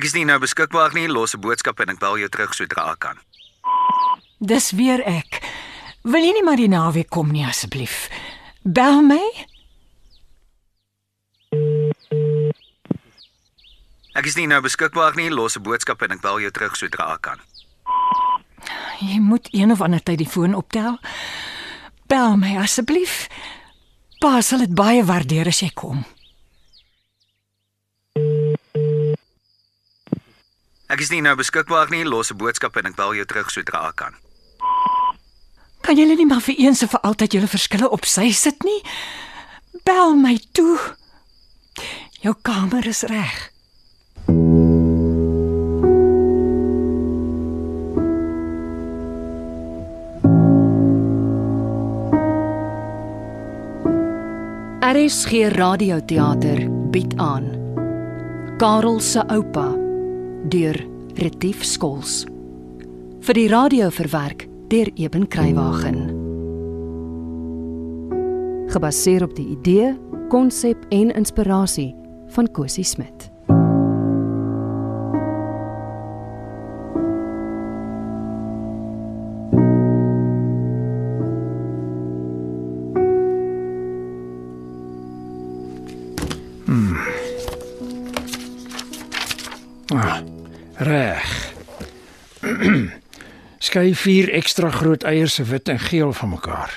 Ek is nie nou beskikbaar nie. Los 'n boodskap en ek bel jou terug sodra ek kan. Dis weer ek. Wil jy nie maar die naweek kom nie asseblief? Bel my. Ek is nie nou beskikbaar nie. Los 'n boodskap en ek bel jou terug sodra ek kan. Jy moet een of ander tyd die foon optel. Bel my asseblief. Pa sal dit baie waardeer as jy kom. Ek is nie nou beskikbaar nie. Los 'n boodskap en ek bel jou terug sodra ek kan. Kan julle nie maar vir eens en vir altyd julle verskille op sy sit nie? Bel my toe. Jou kamer is reg. RSG Radioteater bied aan Karel se oupa deur Retief Skols. Vir die radio verwerk deur Eben Kruiwagen. Gebaseer op die idee, konsep en inspirasie van Cosie Smit Skei vier ekstra groot eiers se wit en geel van mekaar.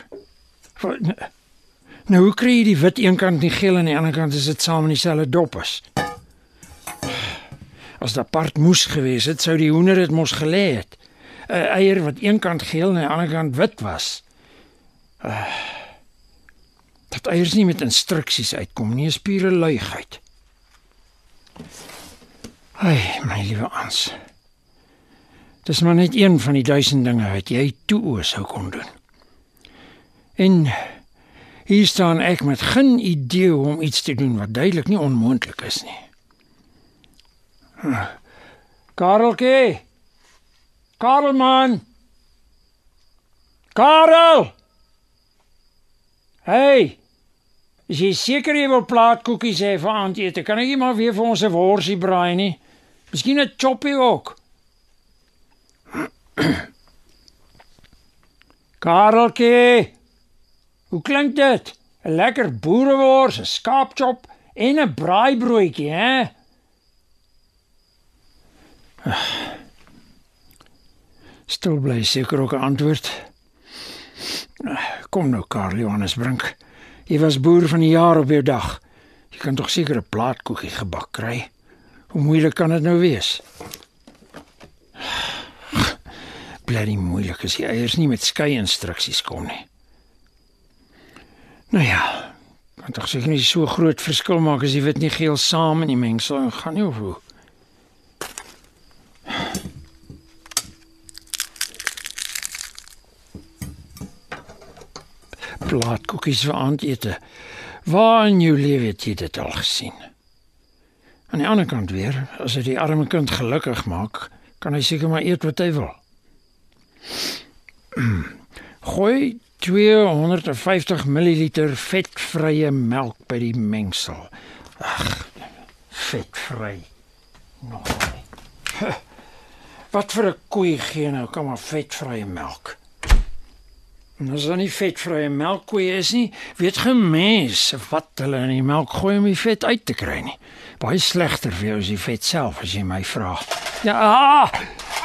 Nou hoe kry jy die wit een kant nie geel en die ander kant is dit saam in dieselfde dop is? As dit apart moes gewees het, sou die hoender dit mos gelê het. 'n Eier wat een kant geel en die ander kant wit was. Uh, dat eiers nie met instruksies uitkom nie, is pure luigheid. Ai, my liewe Ans. Dis maar net een van die duisend dinge wat jy toe oor sou kon doen. En hier staan ek met geen idee om iets te doen wat duidelik nie onmoontlik is nie. Hm. Karelke. Karelman. Karel. Hey. Is jy seker jy wil plaatkoekies hê vir aandete? Kan ek nie maar weer vir ons 'n worsie braai nie? Miskien 'n choppie ook. Kareltjie. Hoe klink dit? 'n Lekker boerewors, 'n skaapchop en 'n braaibroodjie, hè? Stil bly seker ook 'n antwoord. Kom nou, Karl Johannes Brink. Jy was boer van die jaar op jou dag. Jy kan tog seker 'n plaatkoekie gebak kry. Hoe moeilik kan dit nou wees? Bly moeilik as die eiers nie met skei instruksies kom nie. Nou ja, kan tog seker nie so groot verskil maak as jy wit nie geel saam in die mengsel en gaan nie hoe. Plaatkoekies vir aandete. Waar in jou lewe het jy dit al gesien? Aan die ander kant weer, as dit die arme kind gelukkig maak, kan hy seker maar eet wat hy wil. Gooi 250 ml vetvrye melk by die mengsel. Ag, vetvry. Nog. Wat vir 'n koei gee nou kom maar vetvrye melk. En as dan nie vetvrye melkkoeie is nie, weet gemens wat hulle in die melk gooi om die vet uit te kry nie. Baie slegter vir jou as die vet self as jy my vra. Ja, ah,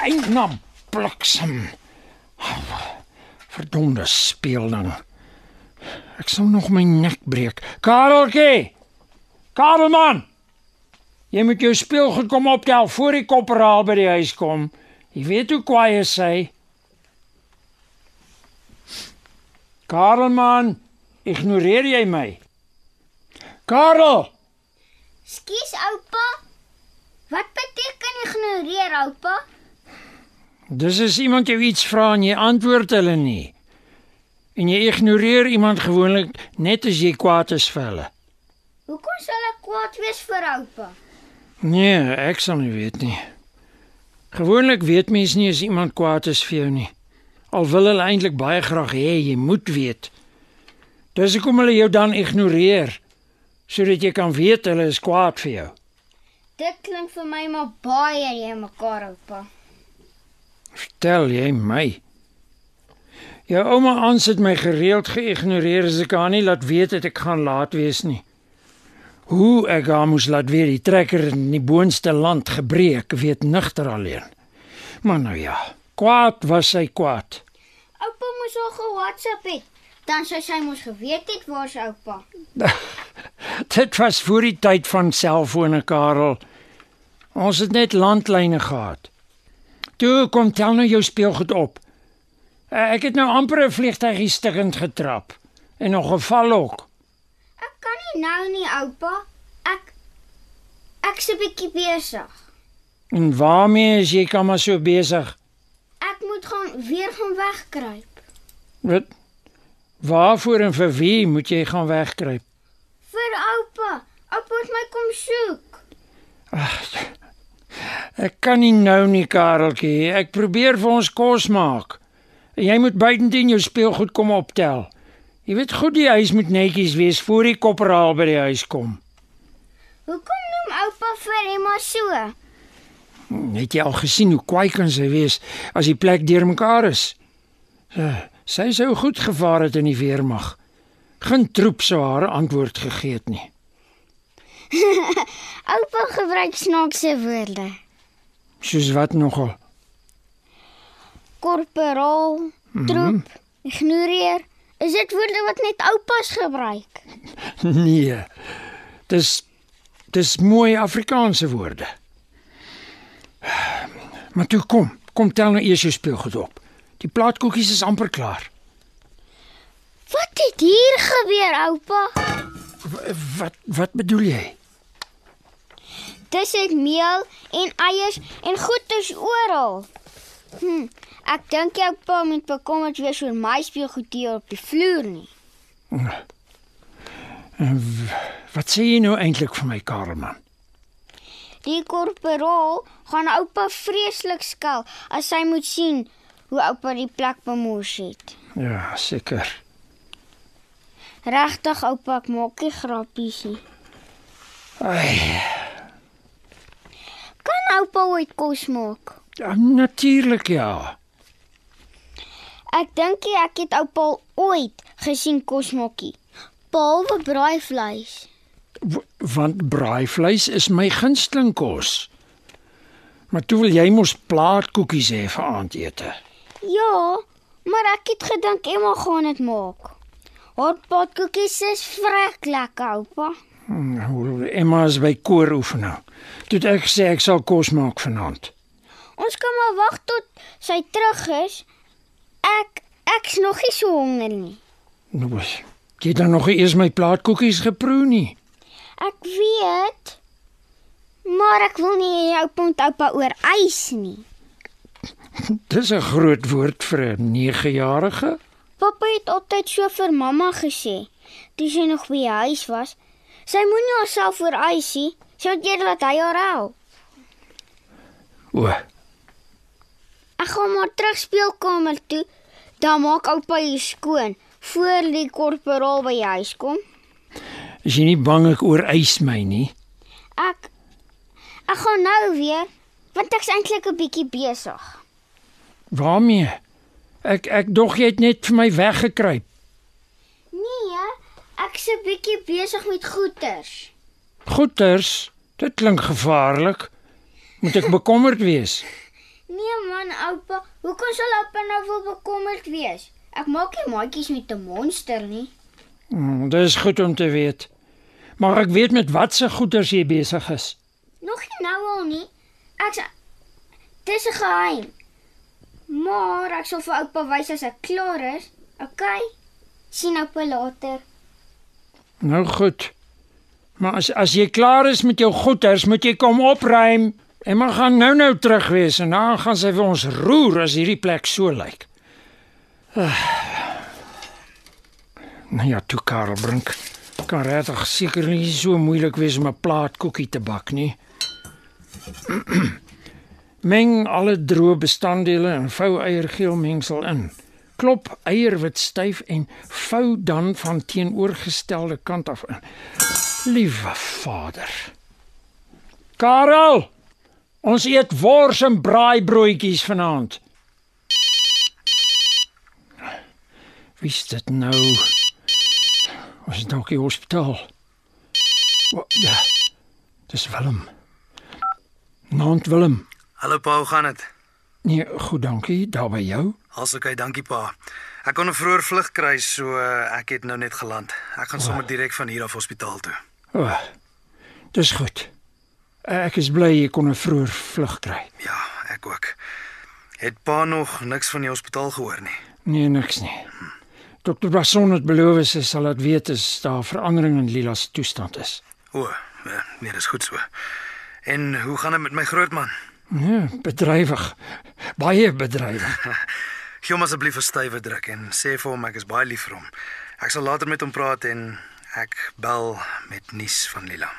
eindnam bliksem. Verdomde speelding. Ek sal nog my nek breek. Kareltjie. Karelman. Jy moet jou speelgoed kom optel voor die kopperaal by die huis kom. Jy weet hoe kwaai is sy. Karelman, ignoreer jy my? Karel, Skus oupa. Wat beteken ignoreer oupa? Dis is iemand jou iets vra en jy antwoord hulle nie. En jy ignoreer iemand gewoonlik net as jy kwaad is vir hulle. Hoekom sal ek kwaad wees vir oupa? Nee, ek sal nie weet nie. Gewoonlik weet mens nie as iemand kwaad is vir jou nie. Al wil hulle eintlik baie graag hê jy moet weet. Dis hoekom hulle jou dan ignoreer sodat jy kan weet hulle is kwaad vir jou. Dit klink vir my maar baie jy mekaar oupa. Vertel jy my? Jou ouma Ans het my gereeld geïgnoreer as ek haar nie laat weet het ek gaan laat wees nie. Hoe ek haar moes laat weet die trekker in die boonste land gebreek, weet nigter alleen. Maar nou ja, kwaad was sy kwaad. Oupa moes al ge-WhatsApp het. Dan sou sy mos geweet het waar sy oupa. Dit was voor die tyd van selfone, Karel. Ons het net landlyne gehad. Toe kom tel nou jou speelgoed op. Eh, Ek het nou amper 'n vliegtuigie stikkend getrap en nog geval ook. Ek kan nie nou nie, oupa. Ek ek's 'n bietjie besig. En waarmee is jy kan maar so besig? Ek moet gaan weer gaan wegkruip. Wat Waarvoor en vir wie moet jy gaan wegkruip? Vir oupa. Oupa het my kom soek. Ek kan nie nou nie, Kareltjie. Ek probeer vir ons kos maak. En jy moet buitendien jou speelgoed kom optel. Jy weet goed die huis moet netjies wees voor die kopperaal by die huis kom. Hoekom noem oupa vir Emma so? Het jy al gesien hoe kwaai kan sy wees as die plek deurmekaar is? Uh, Sy sou goed gevaar het in die weermag. Geen troep sou haar antwoord gegee het nie. Oupa gebruik snaakse woorde. Soos wat nogal. Korporaal, troep, ignoreer. Is dit woorde wat net oupas gebruik? Nee. Dis dis mooi Afrikaanse woorde. Maar toe kom, kom tel nou eers jou speelgoed op. Die plaatkoekies is amper klaar. Wat het hier gebeur, oupa? Wat wat bedoel jy? Dis het meel en eiers en goeders oral. Hm, ek dink jou pa moet bekommerd wees oor my speelgoed hier op die vloer nie. Wat sê jy nou eintlik vir my, Karelman? Die korporaal gaan oupa vreeslik skel as hy moet sien hoe oupa die plek bemors het. Ja, seker. Regtig oupa, ek maak nie grappies nie. Ai, Kan oupa ooit kos maak? ja, natuurlik ja. Ek dink ek het oupa ooit gesien kos maak nie. Behalwe braaivleis. W want braaivleis is my gunsteling kos. Maar toe wil jy mos plaatkoekies hê vir aandete. Ja, maar ek het gedink Emma gaan dit maak. Hotpotkoekies is vrek lekker, oupa. Hmm, Emma is by kooroefening. Toe ek sê ek sal kos maak vanaand. Ons kan maar wag tot sy terug is. Ek ek's nog nie so honger nie. Nou, jy het dan nog eers my plaatkoekies geproe nie. Ek weet. Maar ek wil nie oupa moet oupa oor ys nie. Dis 'n groot woord vir 'n 9-jarige. Pappa het altyd so vir mamma gesê, toe sy nog by die huis was. Sy moenie haarself ys nie. Sy het eerder dat hy haar help. O, Ek gaan maar terug speelkamer toe. Dan maak oupa hier skoon voor die korporaal by die huis kom. is jy nie bang ek oorwys my nie? Ek ek gaan nou weer want ek's eintlik 'n bietjie besig. Waarmee? Ek ek dog jy het net vir my weggekruip. Nee, ek's 'n bietjie besig met goeters. Goeters, dit klink gevaarlik. Moet ek bekommerd wees? Nee man, oupa, hoekom sal oupa nou wil bekommerd wees? Ek maak nie maatjies met 'n monster nie. Hmm, dit is goed om te weet. Maar ek weet met watse goeters jy besig is. Nog nie nou al nie. Ek dis 'n geheim. Maar ek sal vir oupa wys as ek klaar is. OK? Sien oupa later. Nou goed. Maar as as jy klaar is met jou goeters, moet jy kom opruim. Emma gaan nou-nou terug wees en dan gaan sy vir ons roer as hierdie plek so lyk. Ah. Nou ja, toe Karel Brink. Kan regtig seker nie so moeilik wees om 'n plaat koekie te bak nie. Meng alle droë bestanddele in vou eiergeel mengsel in. Klop eierwit styf en vou dan van teenoorgestelde kant af in. Liewe Vader. Karel, ons eet wors en braaibroodjies vanaand. Wie's dit nou? Ons is dalk in die hospitaal. Wat? Ja. Dis Willem. Naand Willem. Hallo pa, hoe gaan dit? Nee, goed, dankie. Daar by jou. Als okay, dankie pa. Ek kon 'n vroeë vlug kry, so uh, ek het nou net geland. Ek gaan sommer direk van hier af hospitaal toe. O. Oh, dis goed. Ek is bly jy kon 'n vroeë vlug kry. Ja, ek ook. Het pa nog niks van die hospitaal gehoor nie? Nee, niks nie. Dokter Basson het beloof sy sal laat weet as daar verandering in Lila se toestand is. O, eh, nee, dis goed so. En hoe gaan dit met my grootman? Ja, bedrywig. Baie bedrywig. Gee hom asseblief 'n stywe druk en sê vir hom ek is baie lief vir hom. Ek sal later met hom praat en ek bel met nuus van Lila.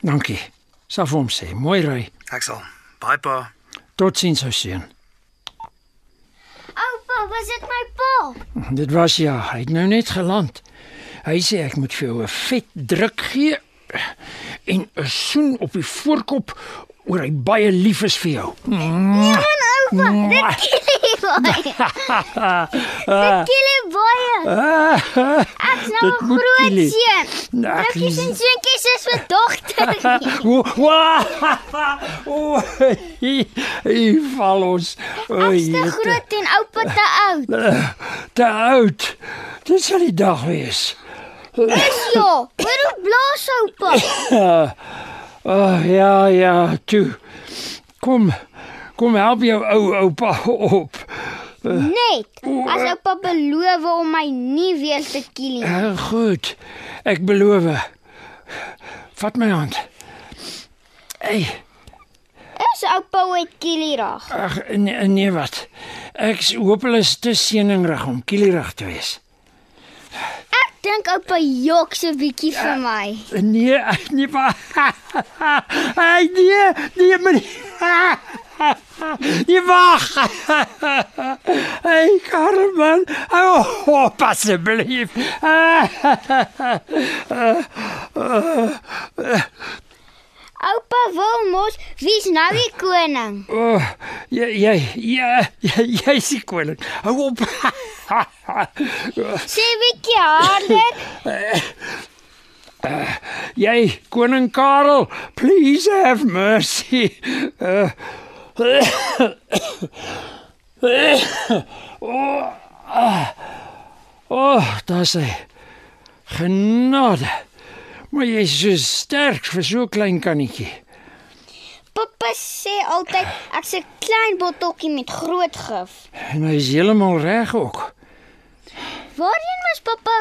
Dankie. Sal vir hom sê, mooi ry. Ek sal. Bye pa. Totsiens ou seun. Oupa, was dit my pa? Dit was ja, hy het nou net geland. Hy sê ek moet vir jou 'n vet druk gee en 'n soen op die voorkop oor hy baie lief is vir jou. Nee, oupa, dit kiel baie. Baie. Ek's nou 'n groot seun. Ag, Drukkies en seentjies is vir dogter. O, hy val ons. Ek's te groot en oupa te oud. Te oud. Dit sal die dag wees. Ja, hoor hoe blaas oupa. Oh, ja, ja, toe. Kom. Kom help jou ou oupa op. Net as oupa beloof om my nie weer te kiel nie. Uh, goed. Ek beloof. Vat my hand. Hey, Is oupa ooit kielierig? ag nee, nee wat. Ek hoop hulle is te seëningrig om kielierig te wees. Dink oupa jok so bietjie vir my. Nee, nee pa. Hey, nee, nee maar. Nie wag. Hey, Carmen. Oh, oh asseblief. Oupa wil mos wie's nou die koning? Oh, jy jy jy jy jy is die koning. Hou op. Sê bietjie harder. jy koning Karel, please have mercy. Uh, oh, ah, oh, dis hy. Genade. Maar jy is so sterk vir so 'n klein kannetjie. Pappa sê altyd ek's 'n klein botteltjie met groot gif. En hy is heeltemal reg ook. Waarheen moes pappa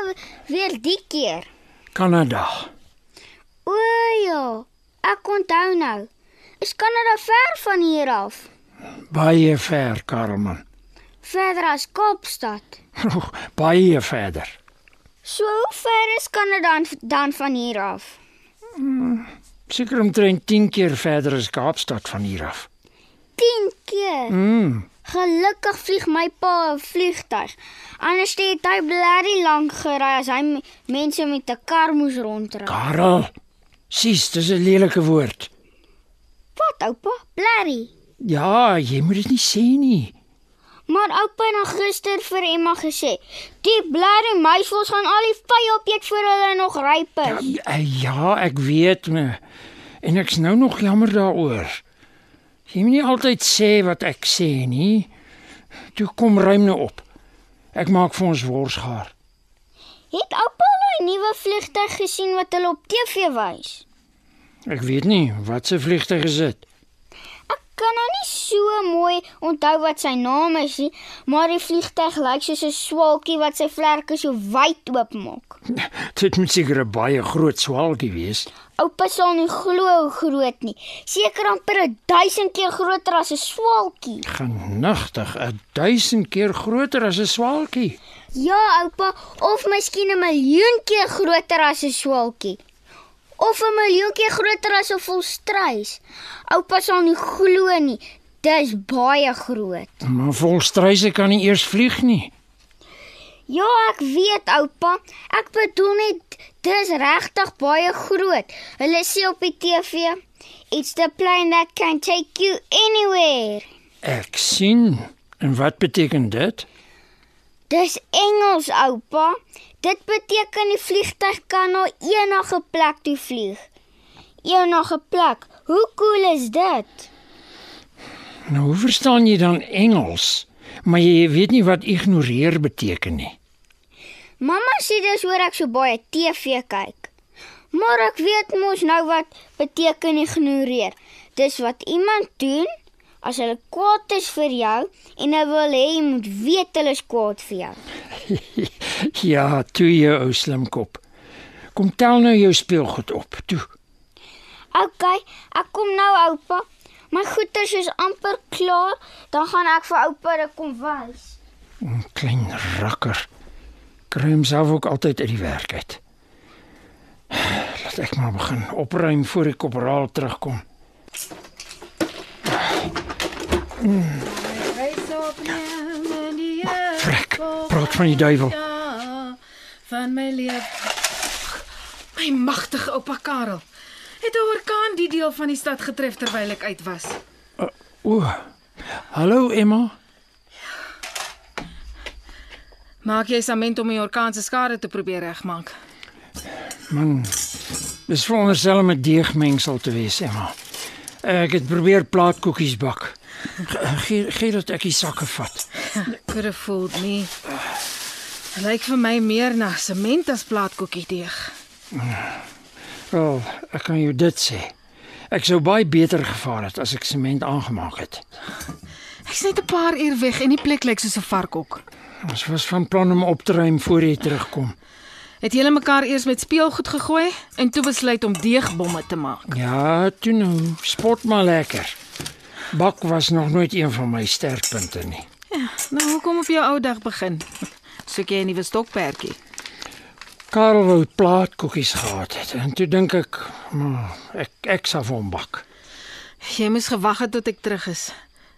weer die keer? Kanada. O ja, ek onthou nou. Is Kanada ver van hier af? Baie ver, Karelman. Verder as Kaapstad. Baie verder. So hoe ver is Kanada dan- dan van hier af? Seker omtrent 10 keer verder as Kaapstad van hier af. 10 keer. Mm. Gelukkig vlieg my pa 'n vliegtyg. Anders het hy blerry lank gery as hy mense met 'n kar moes rondry. Karel. Sis, dis 'n lelike woord. Wat oupa? Blerry. Ja, jy moet dit nie sê nie. Maar oupa het nog gister vir Emma gesê, die blerry meisies gaan al die vye opeet voor hulle nog ryp Ja, is. eh, ja ek weet me. En ek's nou nog jammer daaroor. Jy moet nie altyd sê wat ek sê nie. Toe kom ruim nou op. Ek maak vir ons worsgaar. Het oupa al 'n nuwe vliegtyg gesien wat hulle op TV wys? Ek weet nie wat se vliegtyg is dit. Kan nou nie so mooi onthou wat sy naam is nie, maar die vliegtyg lyk soos 'n swalkie wat sy vlerke so wyd oopmaak. Dit moet seker 'n baie groot swaalkie wees. Oupa sal nie glo hoe groot nie. Seker amper 'n 1000 keer groter as 'n swalkie. Genigtig, 'n 1000 keer groter as 'n swaalkie. Ja, oupa, of miskien 'n miljoen keer groter as 'n swalkie. Of 'n miljoen keer groter as 'n volstruis. Oupa sal nie glo nie. Dis baie groot. Maar volstruise kan nie eers vlieg nie. Ja, ek weet, oupa. Ek bedoel net dis regtig baie groot. Hulle sê op die TV, "It's the plane that can take you anywhere." Ek sien. En wat beteken dit? Dis Engels, oupa. Dit beteken die vliegtyg kan na enige plek toe vlieg. Enige plek. Hoe cool is dit? Nou, hoe verstaan jy dan Engels? Maar jy weet nie wat ignoreer beteken nie. Mamma sê dis oor ek so baie TV kyk. Maar ek weet mos nou wat beteken ignoreer. Dis wat iemand doen as hulle kwaad is vir jou en hulle wil hê jy moet weet hulle is kwaad vir jou. Ja, toe jy ou slimkop. Kom tel nou jou speelgoed op. Toe. OK, ek kom nou oupa. My goeders is amper klaar, dan gaan ek vir oupa dit kom wys. Klein rakker. Kry homself ook altyd uit die werk uit. Laat ek maar begin opruim voor die kopraal terugkom. Frek, praat van die duiwel. Ja, van my lewe. My magtige oupa Karel. Het 'n orkaan die deel van die stad getref terwyl ek uit was. O. Hallo Emma. Maak jy sament om die orkaan se skade te probeer regmaak? Man. Dis veronderstel om 'n deegmengsel te wees, Emma. Ek het probeer plaatkoekies bak. Ge- Gee gee dat ek die sakke vat. Could have fooled me. Dit lyk vir my meer na sement as plaatkoekie deeg. Wel, ek kan jou dit sê. Ek sou baie beter gevaar het as ek sement aangemaak het. Ek's net 'n paar uur weg en die plek lyk soos 'n varkhok. Ons was van plan om op te ruim voor jy terugkom. Het julle mekaar eers met speelgoed gegooi en toe besluit om deegbomme te maak. Ja, toe nou, spot maar lekker. Bak was nog nooit een van my sterkpunte nie. Ja, nou hoekom op jou ou dag begin? Soek jy 'n nuwe stokperdjie? Karel wou plaatkoekies gehad het en toe dink ek, maar ek ek sal hom bak. Jy moes gewag het tot ek terug is.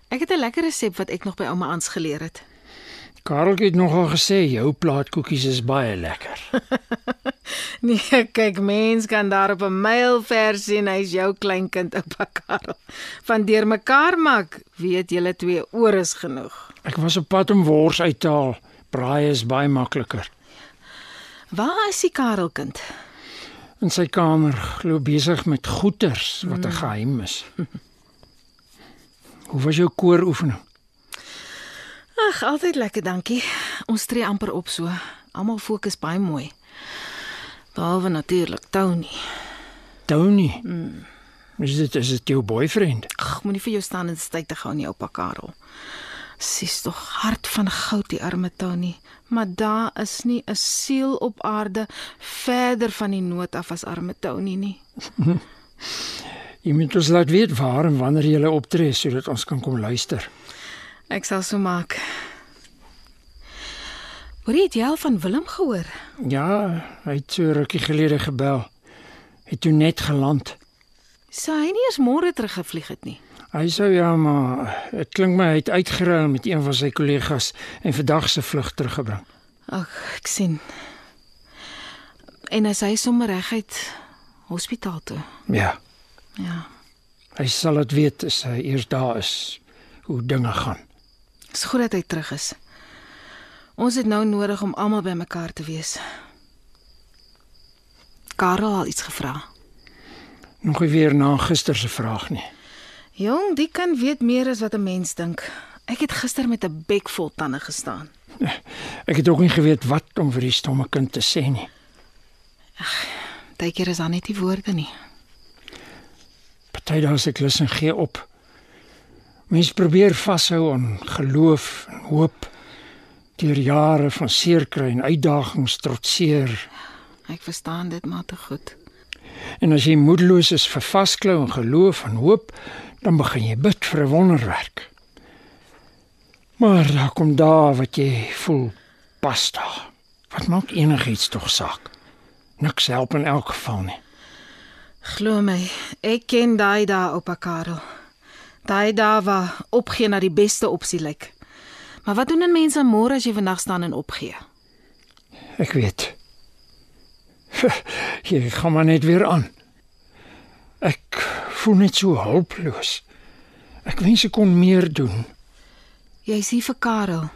Ek het 'n lekker resep wat ek nog by ouma Ans geleer het. Karel het nogal gesê jou plaatkoekies is baie lekker. Nee, kyk, mens kan daar op 'n myl ver sien hy's jou kleinkind oupa Karel. Van deur mekaar maak, weet julle twee oor is genoeg. Ek was op pad om wors uit te haal. Braai is baie makliker. Waar is die Karelkind? In sy kamer glo besig met goeters wat 'n geheim is. Hoe was jou kooroefening? Ag, altyd lekker, dankie. Ons tree amper op so. Almal fokus baie mooi. Behalwe natuurlik Tony. Tony. Mm. Is dit is dit jou boyfriend? Ag, moenie vir jou staan en styt te gaan nie, oupa Karel. Sis tog hart van goud die arme Tony. Maar daar is nie 'n siel op aarde verder van die nood af as arme Tony nie. Jy moet ons laat weet waar en wanneer jy optree sodat ons kan kom luister. Ek sal so maak. Hoor jy het jy al van Willem gehoor? Ja, hy het so rukkie gelede gebel. Het toe net geland. Sou hy nie eers môre teruggevlieg het nie? Hy sou ja, maar dit klink my hy het uitgeruil met een van sy kollegas en vandag se vlug teruggebring. Ag, ek sien. En as hy sommer reguit hospitaal toe. Ja, Ja. hy sal dit weet as hy eers daar is hoe dinge gaan. Dis goed dat hy terug is. Ons het nou nodig om almal bymekaar te wees. Karel al iets gevra. Nog weer na gister se vraag nie. Jong, die kan weet meer as wat 'n mens dink. Ek het gister met 'n bek vol tande gestaan. Ek het ook nie geweet wat om vir die stomme kind te sê nie. Partykeer is daar net nie woorde nie. Party daar se klus en gee op. Mense probeer vashou aan geloof en hoop deur jare van seerkry en uitdagings trotseer. Ek verstaan dit maar te goed. En as jy moedeloos is vir vasklou en geloof en hoop, dan begin jy bid vir 'n wonderwerk. Maar daar kom daar wat jy voel pas daar. Wat maak enigiets tog saak? Niks help in elk geval nie. Glo my, ek ken daai dae oupa Karel. Daai dae waar opgee na die beste opsie lyk. Maar wat doen 'n mens aan môre as jy vandag staan en opgee? Ek weet. Hier gaan maar net weer aan. Ek voel net so hulpeloos. Ek wens ek kon meer doen. Jy sien vir Karel.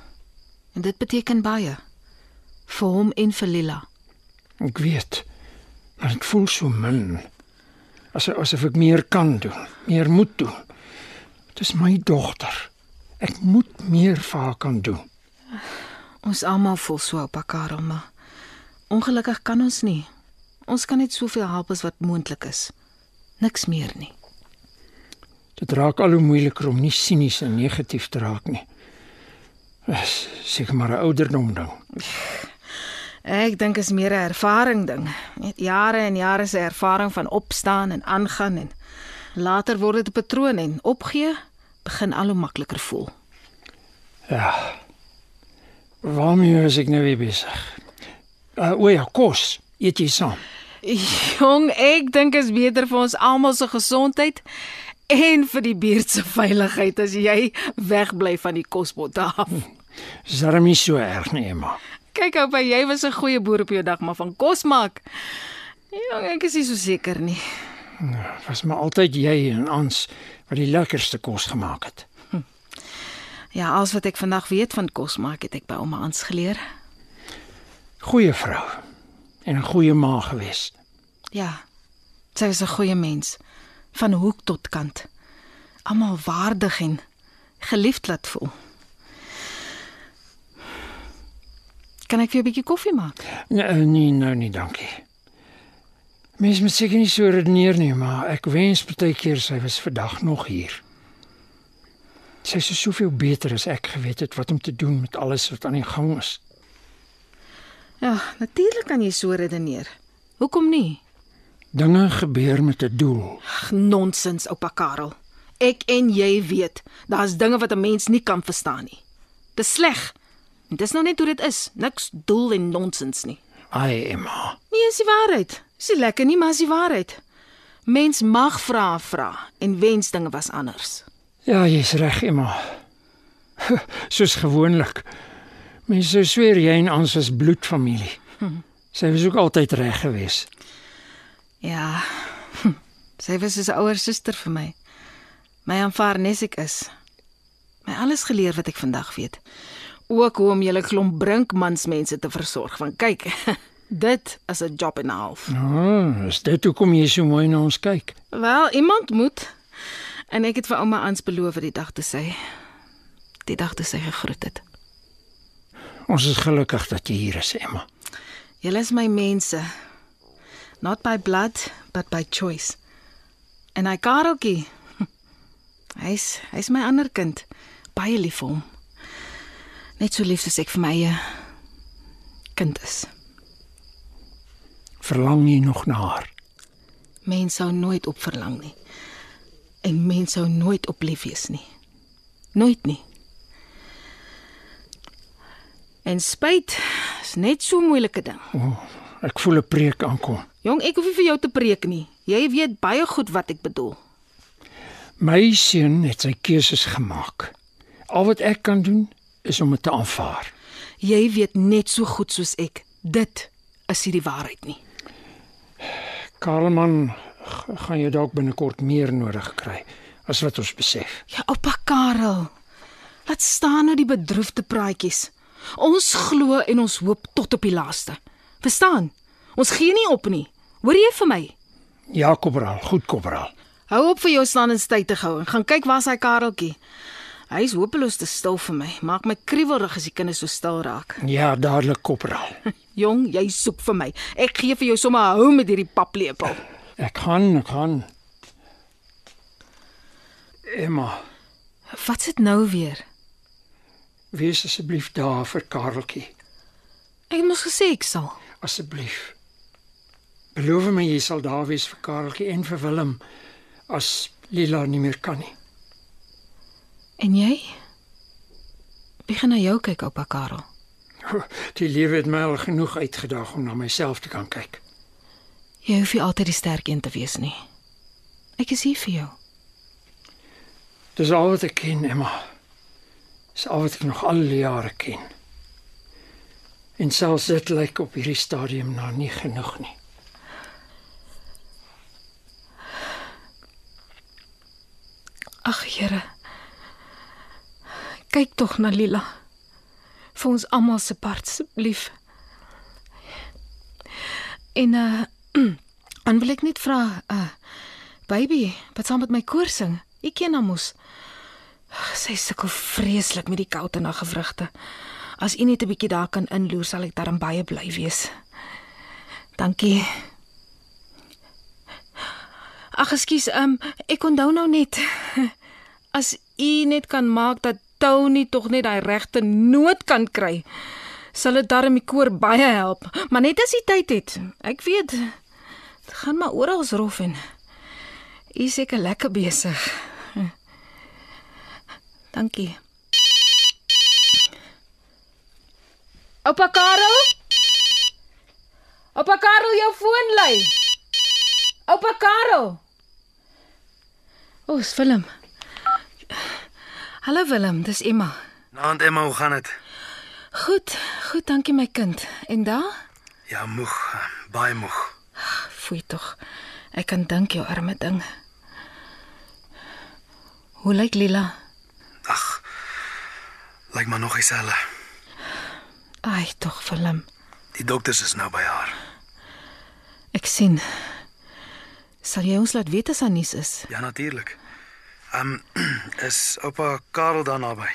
En dit beteken baie vir hom en vir Lila. Ek weet. Maar ek voel so min. Asof asof ek meer kan doen, meer moet doen. Dit is my dogter. Ek moet meer vir haar kan doen. Ons almal voel so op Karel, maar ongelukkig kan ons nie. Ons kan net soveel help as wat moontlik is. Niks meer nie. Dit raak al hoe moeiliker om nie sinies en negatief te raak nie. Dis seker maar 'n ouderdom ding. Ek dink is meer 'n ervaring ding. Net jare en jare se ervaring van opstaan en aangaan en later word dit 'n patroon en opgee begin al hoe makliker voel. Ja. Waarmee is ek nou weer besig? Uh, o ja, kos. Eet jy saam? Jong, ek dink is beter vir ons almal se gesondheid en vir die buurt se veiligheid as jy wegbly van die kospotte af. Dis darem nie so erg nie, Emma. Kyk oupa, jy was 'n goeie boer op jou dag, maar van kos maak. Jong, ek is nie so seker nie. Was maar altyd jy en ons wat die lekkerste kos gemaak het. Ja, alles wat ek vandag weet van kos maak, het ek by ouma Ans geleer. Goeie vrou en 'n goeie ma gewees. Ja. Sy was 'n goeie mens, van hoek tot kant. Almal waardig en geliefd laat voel. Kan ek vir jou 'n bietjie koffie maak? Nee, nee, nou nie, dankie. Mens moet seker nie so redeneer nie, maar ek wens partykeer sy was vandag nog hier. Sy is soveel beter as ek geweet het wat om te doen met alles wat aan die gang is. Ja, natuurlik kan jy so redeneer. Hoekom nie? Dinge gebeur met 'n doel. Ag, nonsens, oupa Karel. Ek en jy weet, daar's dinge wat 'n mens nie kan verstaan nie. Dis sleg. En dis nou net hoe dit is. Niks doel en nonsens nie. Ai, Emma. Nee, is die waarheid. Is nie lekker nie, maar is die waarheid. Mens mag vra vra en wens dinge was anders. Ja, jy's reg, Emma. Soos gewoonlik. Mense sou sweer jy en ons is bloedfamilie. Sy was ook altyd reg geweest. Ja. hm, Sy was soos 'n ouer suster vir my. My aanvaar nes ek is. My alles geleer wat ek vandag weet. Ook hoe om julle klomp brinkmansmense te versorg. Want kyk, dit is 'n job en 'n half. Ah, is dit hoekom jy so mooi na ons kyk? Wel, iemand moet. En ek het vir ouma Ans beloof die dag toe sy die dag toe sy gegroet het. Ons is gelukkig dat jy hier is, Emma. Julle is my mense. Not by blood, but by choice. En hy Kareltjie. Hy's hy's my ander kind. Baie lief vir hom. Net so lief as ek vir my eie kind is. Verlang jy nog na haar? Mens sou nooit op verlang nie. En mens sou nooit op lief wees nie. Nooit nie. En spyt is net so 'n moeilike ding. Ek voel 'n preek aankom. Jong, ek hoef nie vir jou te preek nie. Jy weet baie goed wat ek bedoel. My seun het sy keuses gemaak. Al wat ek kan doen is om dit te aanvaar. Jy weet net so goed soos ek. Dit is nie die waarheid nie. Karelman g- gaan jy dalk binnekort meer nodig kry as wat ons besef. Ja, oupa Karel. Laat staan nou die bedroefde praatjies. Ons glo en ons hoop tot op die laaste. Verstaan? Ons gee nie op nie. Hoor jy vir my? Ja, Kobraal, goed Kobraal. Hou op vir jou staan en styt te hou en gaan kyk waar's hy Kareltjie. Hy is hopeloos te stil vir my. Maak my kriewelrig as die kinders so stil raak. Ja, dadelik Kobraal. Jong, jy soek vir my. Ek gee vir jou sommer hou met hierdie paplepel. Ek gaan, ek gaan. Emma, Wat sit nou weer? wees asseblief daar vir Kareltjie, Ek mos gesê ek sal. asseblief. Beloof my jy sal daar wees vir Kareltjie en vir Willem as Lila nie meer kan nie. En jy? Wie gaan na jou kyk, oupa Karel? Die lewe het my al genoeg uitgedaag om na myself te kan kyk. Jy hoef nie altyd die sterk een te wees nie. Ek is hier vir jou. Dis al wat ek ken, Emma. Dis al wat ek nog al die jare ken. En selfs dit lyk op hierdie stadium nou nie genoeg nie. Ag Here. Kyk tog na Lila. Vir ons almal se part asseblief. En uh dan wil ek net vra uh baby, wat saam met my koor sing? Ek ken haar mos. Sy sukkel vreeslik met die koue haar gewrigte. As u net 'n bietjie daar kan inloer, sal ek daarom baie bly wees. Dankie. Ag, ekskuus, um, ek onthou nou net as u net kan maak dat Tony tog net daai regte noot kan kry, sal dit darm die koor baie help. Maar net as hy tyd het. Ek weet dit gaan maar oral rof en is seker lekker besig. Dankie. Oupa Karel? Oupa Karel, jou foon lui. Oupa Karel. O, oh, is Willem. Hallo Willem, dis Emma. Naand Emma, hoe gaan dit? Goed, goed, dankie my kind. En daar? Ja, moeg, baie moeg. Foei tog. Ek kan dink jou arme ding. Hoe lyk Lila? Ag. Lyk maar nog dieselfde. Ai, tog Willem. Die dokters is nou by haar. Ek sien. Sal jy ons laat weet as daar nuus is? Ja, natuurlik. Ehm um, is oupa Karel daar naby?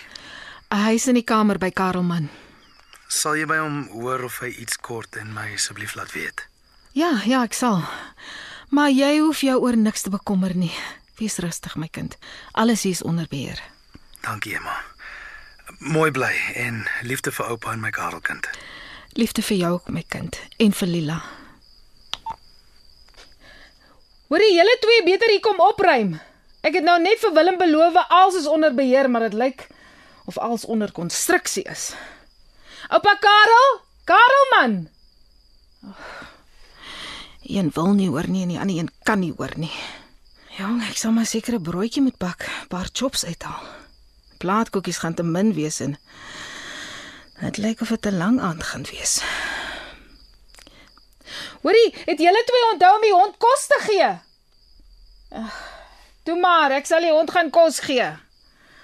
Hy is in die kamer by Karelman. Sal jy by hom hoor of hy iets kort en my asseblief laat weet? Ja, ja, ek sal. Maar jy hoef jou oor niks te bekommer nie. Wees rustig my kind. Alles hier is onder beheer. Dankie, Emma. Mooi bly en liefde vir oupa en my Karelkind. Liefde vir jou ook my kind en vir Lila. Hoorie julle twee beter hier kom opruim. Ek het nou net vir Willem beloof alles is onder beheer, maar dit lyk of alles onder konstruksie is. Oupa Karel? Karel man. Een wil nie hoor nie en die ander een kan nie hoor nie. Jong, ek sal maar seker 'n broodjie moet bak, 'n paar chops uithaal. Plaatkoekies gaan te min wees en dit lyk of dit 'n lang aand gaan wees. Hoorie, het julle twee onthou om die hond kos te gee? Ag, Toe maar, ek sal die hond gaan kos gee.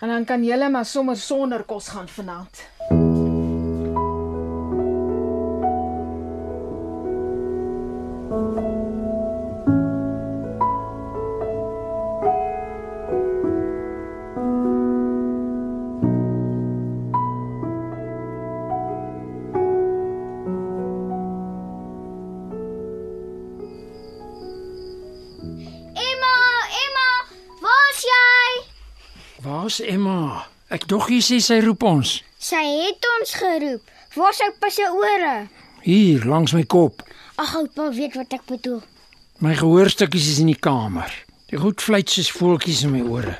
En dan kan julle maar sommer sonder kos gaan vanaand. Emma? Ek dog jy sê sy roep ons. Sy het ons geroep. Waar's oupa se ore? Hier langs my kop. Ag, oupa weet wat ek bedoel. My gehoorstukkies is in die kamer. Die goed fluit soos voeltjies in my ore.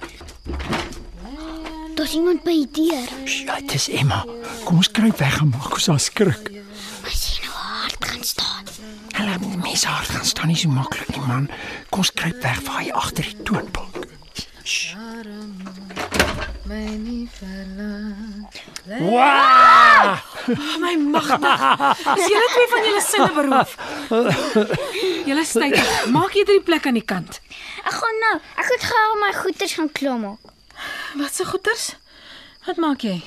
Daar's iemand by die deur. Ja, dit is Emma. Kom ons kruip weg en maak ons haar skrik. Maar sien hoe hard gaan staan. Hulle mense haar gaan staan nie so maklik nie, man. Kom ons kruip weg waar hy agter die toonbank. Wow! My magtig. Is julle twee van julle sinne beroof? Julle styt. Maak eerder die plek aan die kant. Ek gaan nou. Ek moet gou my goeders gaan klim. Wat se goeters? Wat maak jy?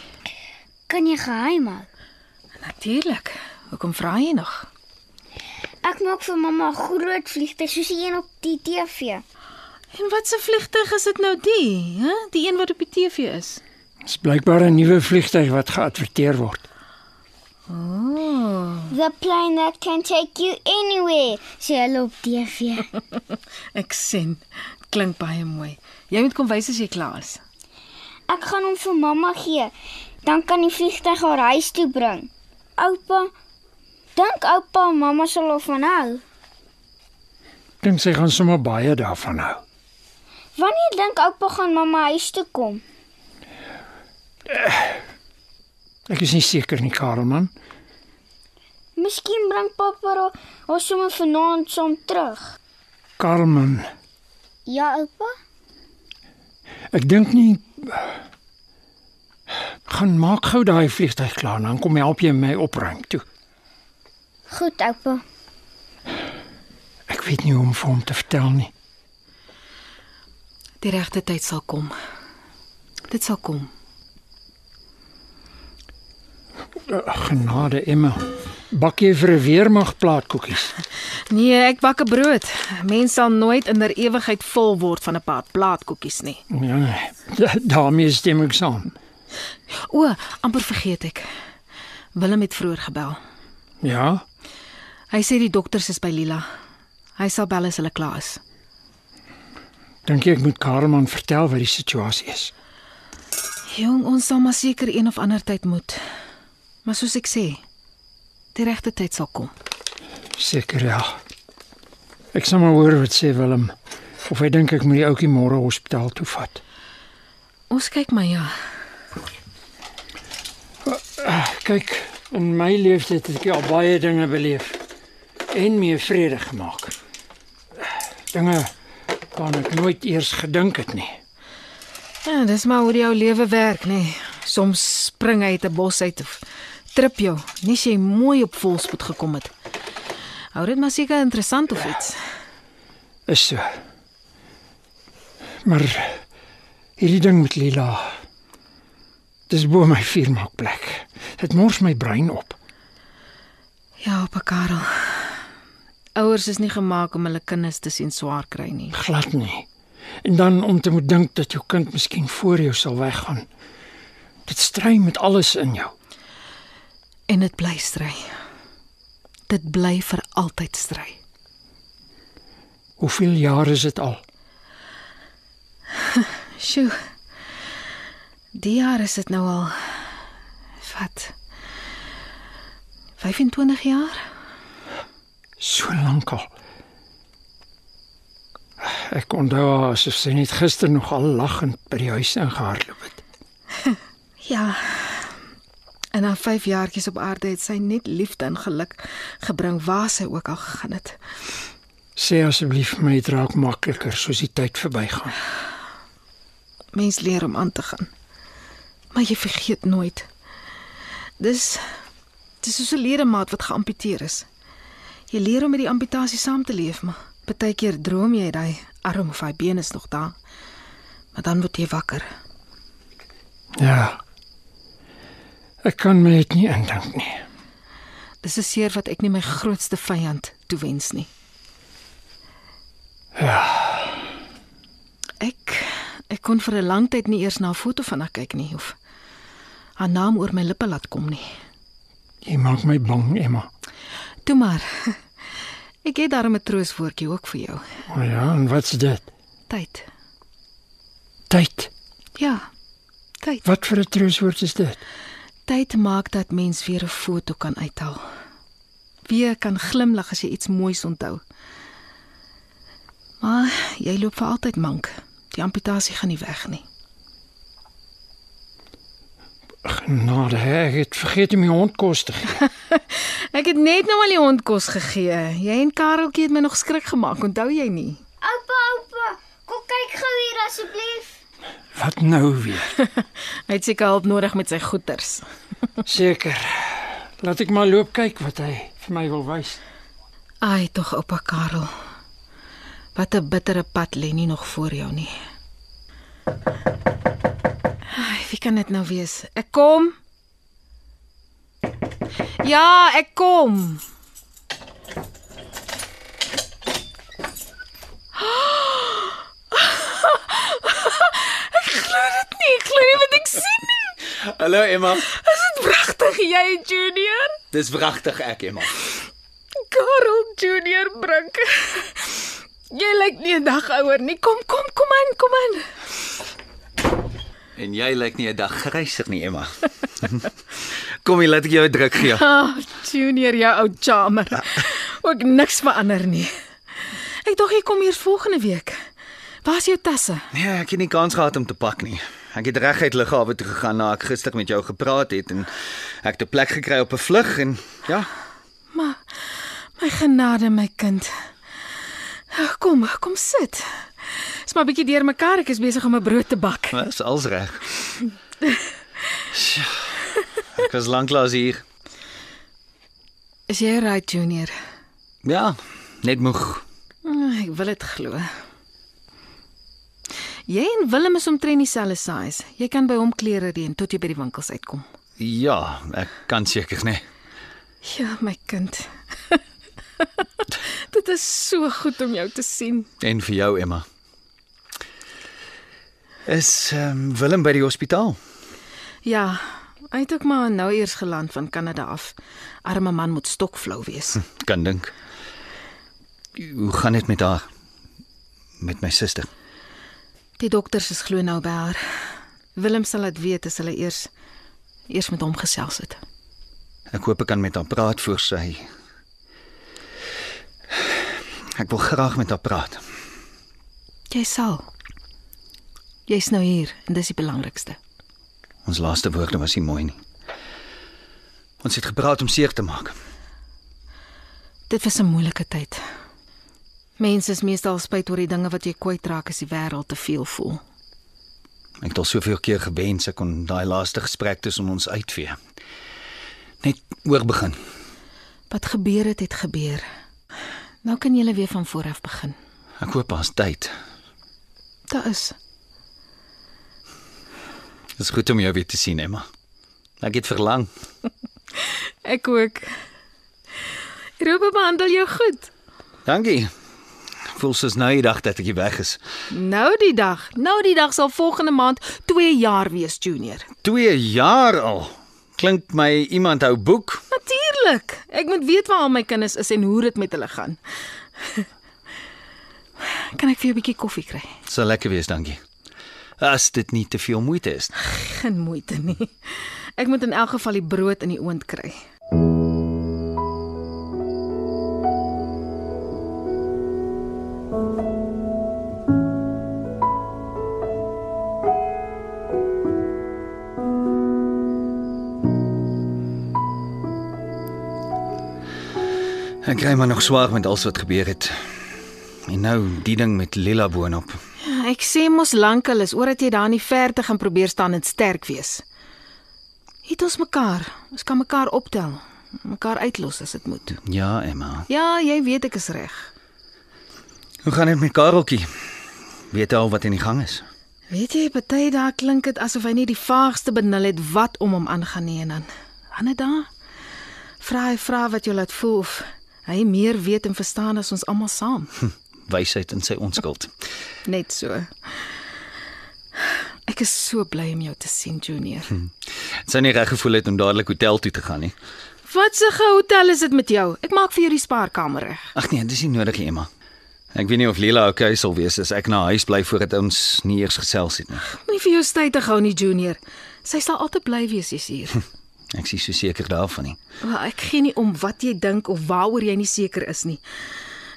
Kan jy geheim hou? Natuurlik. Hoekom vra jy nog? Ek maak vir mamma groot vliegtuig soos die een op die TV. En wat se vliegtyg is dit nou die, hè? Die een wat op die TV is. Dis blykbaar 'n nuwe vliegtyg wat geadverteer word. The plane that can take you anywhere. Sê hulle op TV. Ek sien. Klink baie mooi. Jy moet kom wys as jy klaar is. Ek gaan hom vir mamma gee. Dan kan die vliegtuig haar huis toe bring. Oupa, dink oupa mamma sal of van hou. Dink sy gaan sommer baie daarvan hou. Wanneer dink oupa gaan mamma huis toe kom? Ek is nie seker nie, Karelman. Miskien bring pappa haar sommer vanaand saam terug. Karelman, Ja, oupa. ek dink nie gaan maak gou daai vliegtyg klaar, dan kom help jy my opruim toe. Goed, oupa. Ek weet nie hoe om vir hom te vertel nie. Die regte tyd sal kom. Dit sal kom. Genade Emma. Bak jy vir 'n weermag plaatkoekies? Nee, ek bak 'n brood. Mens sal nooit in der ewigheid vol word van 'n paar plaatkoekies nie. Ja, da- daarmee stem ek saam. O, amper vergeet ek. Willem het vroeër gebel. Ja, Hy sê die dokters is by Lila. Hy sal bel as hulle klaar is. Dink jy ek moet Karelman vertel wat die situasie is? Jong, ons sal maar seker een of ander tyd moet. Maar soos ek sê, die regte tyd sal kom. Seker ja. Ek sal maar hoor wat sê Willem. Of hy dink ek moet die ouetjie môre hospitaal toe vat. Ons kyk maar ja. Kyk, in my lewenstyd het ek al baie dinge beleef en mee vrede gemaak. Dinge waaraan ek nooit eers gedink het nie. Ja, dis maar hoe jou lewe werk, nê. Nee. Soms spring hy uit 'n bos uit of trip jou, nie as jy mooi op volspoed gekom het. Hou dit maar seker interessant of iets. Is so. Maar hierdie ding met Lila. Dis bo my vuurmaakplek. Dit mors my brein op. Ja, pa Karel. Ouers is nie gemaak om hulle kinders te sien swaar kry nie. Glad nie. En dan om te moet dink dat jou kind miskien voor jou sal weggaan. Dit stry met alles in jou. En dit bly stry. Dit bly vir altyd stry. Hoeveel jaar is dit al? Sjoe. Die jaar is dit nou al wat 25 jaar? So lank al. Ek onthou haar asof sy net gister nog al lagend by die huis ingehardloop het. Ja. En na 5 jaartjies op aarde het sy net liefde en geluk gebring waar sy ook al gegaan het. Sê asseblief vir my dit raak makliker soos die tyd verbygaan. Mens leer om aan te gaan. Maar jy vergeet nooit. Dis dis soos 'n ledemaat wat geamputeer is. Jy leer om met die amputasie saam te leef, maar partykeer droom jy daai arm of daai been is nog daar. Maar dan word jy wakker. Ja. Ek kan my dit nie indink nie. Dis 'n seer wat ek nie my grootste vyand toewens nie. Ja. Ek ek kon vir 'n lang tyd nie eers na 'n foto van haar kyk nie of haar naam oor my lippe laat kom nie. Jy maak my bang, Emma. Toe maar. Ek het daarom 'n trooswoordjie ook vir jou. O ja, en wat's dit? Tyd. Tyd. Ja. Tyd. Wat vir 'n trooswoord is dit? Tyd maak dat mens weer 'n foto kan uithaal. Weer kan glimlag as jy iets moois onthou. Maar jy loop vir altyd mank. Die amputasie gaan nie weg nie. Genade, hè, ek het vergeet om my hond kos te gee. Ek het net nou al die hond kos gegee. Jy en Kareltjie het my nog skrik gemaak, onthou jy nie? Oupa, oupa, kom kyk gou hier asseblief. Wat nou weer? Hy het seker hulp nodig met sy goeters. Seker. Laat ek maar loop kyk wat hy vir my wil wys. Ai, tog oupa Karel. Wat 'n bittere pad lê nie nog voor jou nie. Wie kan dit nou wees? Ek kom. Ja, ek kom. Ek glo dit nie, ek glo nie wat ek sien nie. Hallo Emma. Is dit pragtig jy Junior? Dis wragtig ek Emma. Karel Junior Brink. Jy lyk nie 'n dag ouer nie. Kom, kom, kom in, kom in. En jy lyk nie 'n dag gryser nie Emma. Kom hier, laat ek jou 'n druk gee. Ah, Junior, jou ou charmer. Ook niks verander nie. Ek dink jy kom hier volgende week. Waar's jou tasse? Nee, ek het nie kans gehad om te pak nie. Ek het reguit lughawe toe gegaan na ek gister met jou gepraat het en ek het 'n plek gekry op 'n vlug en ja, Maar my genade my kind. Kom, kom sit. Dis maar bietjie deurmekaar. Ek is besig om 'n brood te bak. dis als reg. Ek was lanklaas hier. Is jy right, Junior? Ja, net moeg. Ah, Ek wil dit glo. Jy en Willem is omtrent dieselfde size. Jy kan by hom klere reën tot jy by die winkels uitkom. Ja, ek kan seker nê. Ja, my kind. dit is so goed om jou te sien. En vir jou Emma. Is um, Willem by die hospitaal? Ja, hy het ook maar nou eers geland van Kanada af. Arme man moet stokflou wees. Kan dink. Hoe gaan dit met haar? Met my suster. Die dokters is glo nou by haar. Willem sal dit weet as hulle eers eers met hom gesels het. Ek hoop ek kan met haar praat voor sy. Ek wil graag met haar praat. Jy sal. Jy's nou hier en dis die belangrikste. Ons laaste woorde was nie mooi nie. Ons het gepraat om seer te maak. Dit was 'n moeilike tyd. Mense is meestal spyt oor die dinge wat jy kwytraak as die wêreld te veel voel. Ek het al soveel keer gewens ek kon daai laaste gesprek tussen ons uitvee. Net oor begin. Wat gebeur het, het gebeur. Nou kan jy weer van voor af begin. Ek hoop daar's tyd. Daar is. Dit is goed om jou weer te sien, Emma. Ek het verlang. Ek ook. Robe behandel jou goed. Dankie. Voel soos nou die dag dat ek weg is. Nou die dag. Nou die dag sal volgende maand 2 jaar wees, Junior. 2 jaar al. Klink my iemand hou boek. Natuurlik. Ek moet weet waar al my kinders is en hoe dit met hulle gaan. Kan ek vir jou 'n bietjie koffie kry? Sal lekker wees, dankie. As dit nie te veel moeite is. Geen moeite nie. Ek moet in elk geval die brood in die oond kry. Ek kry maar nog swaar met alles wat gebeur het. En nou die ding met Lila boonop. Ek sê mos lankal is oor dat jy daar in die verte gaan probeer staan en sterk wees. Het ons mekaar. Ons kan mekaar optel. Mekaar uitlos as dit moet. Ja, Emma. Ja, jy weet ek is reg. Hoe gaan dit met Kareltjie? Weet jy al wat in die gang is? Weet jy, party daar klink dit asof hy nie die vaagste benul het wat om hom aangaan nie en dan. Ander daar vra hy vra wat jou laat voel of hy meer weet en verstaan as ons almal saam. Wysheid in sy onskuld. Net so. Ek is so bly om jou te sien, Junior. Sy nie reg gevoel het om dadelik hotel toe te gaan nie. Wat 'n hotel is dit met jou? Ek maak vir jou die spaarkamer reg. Ag nee, dis nie nodig, nie, Emma. Ek weet nie of Lila okay sal wees as ek na huis bly voordat ons nie eers gesels het nie. Moenie vir jou stytig hou nie, Junior. Sy sal altyd bly wees jy's hier. Ek is so seker daarvan nie. Wel, ek gee nie om wat jy dink of waaroor jy nie seker is nie.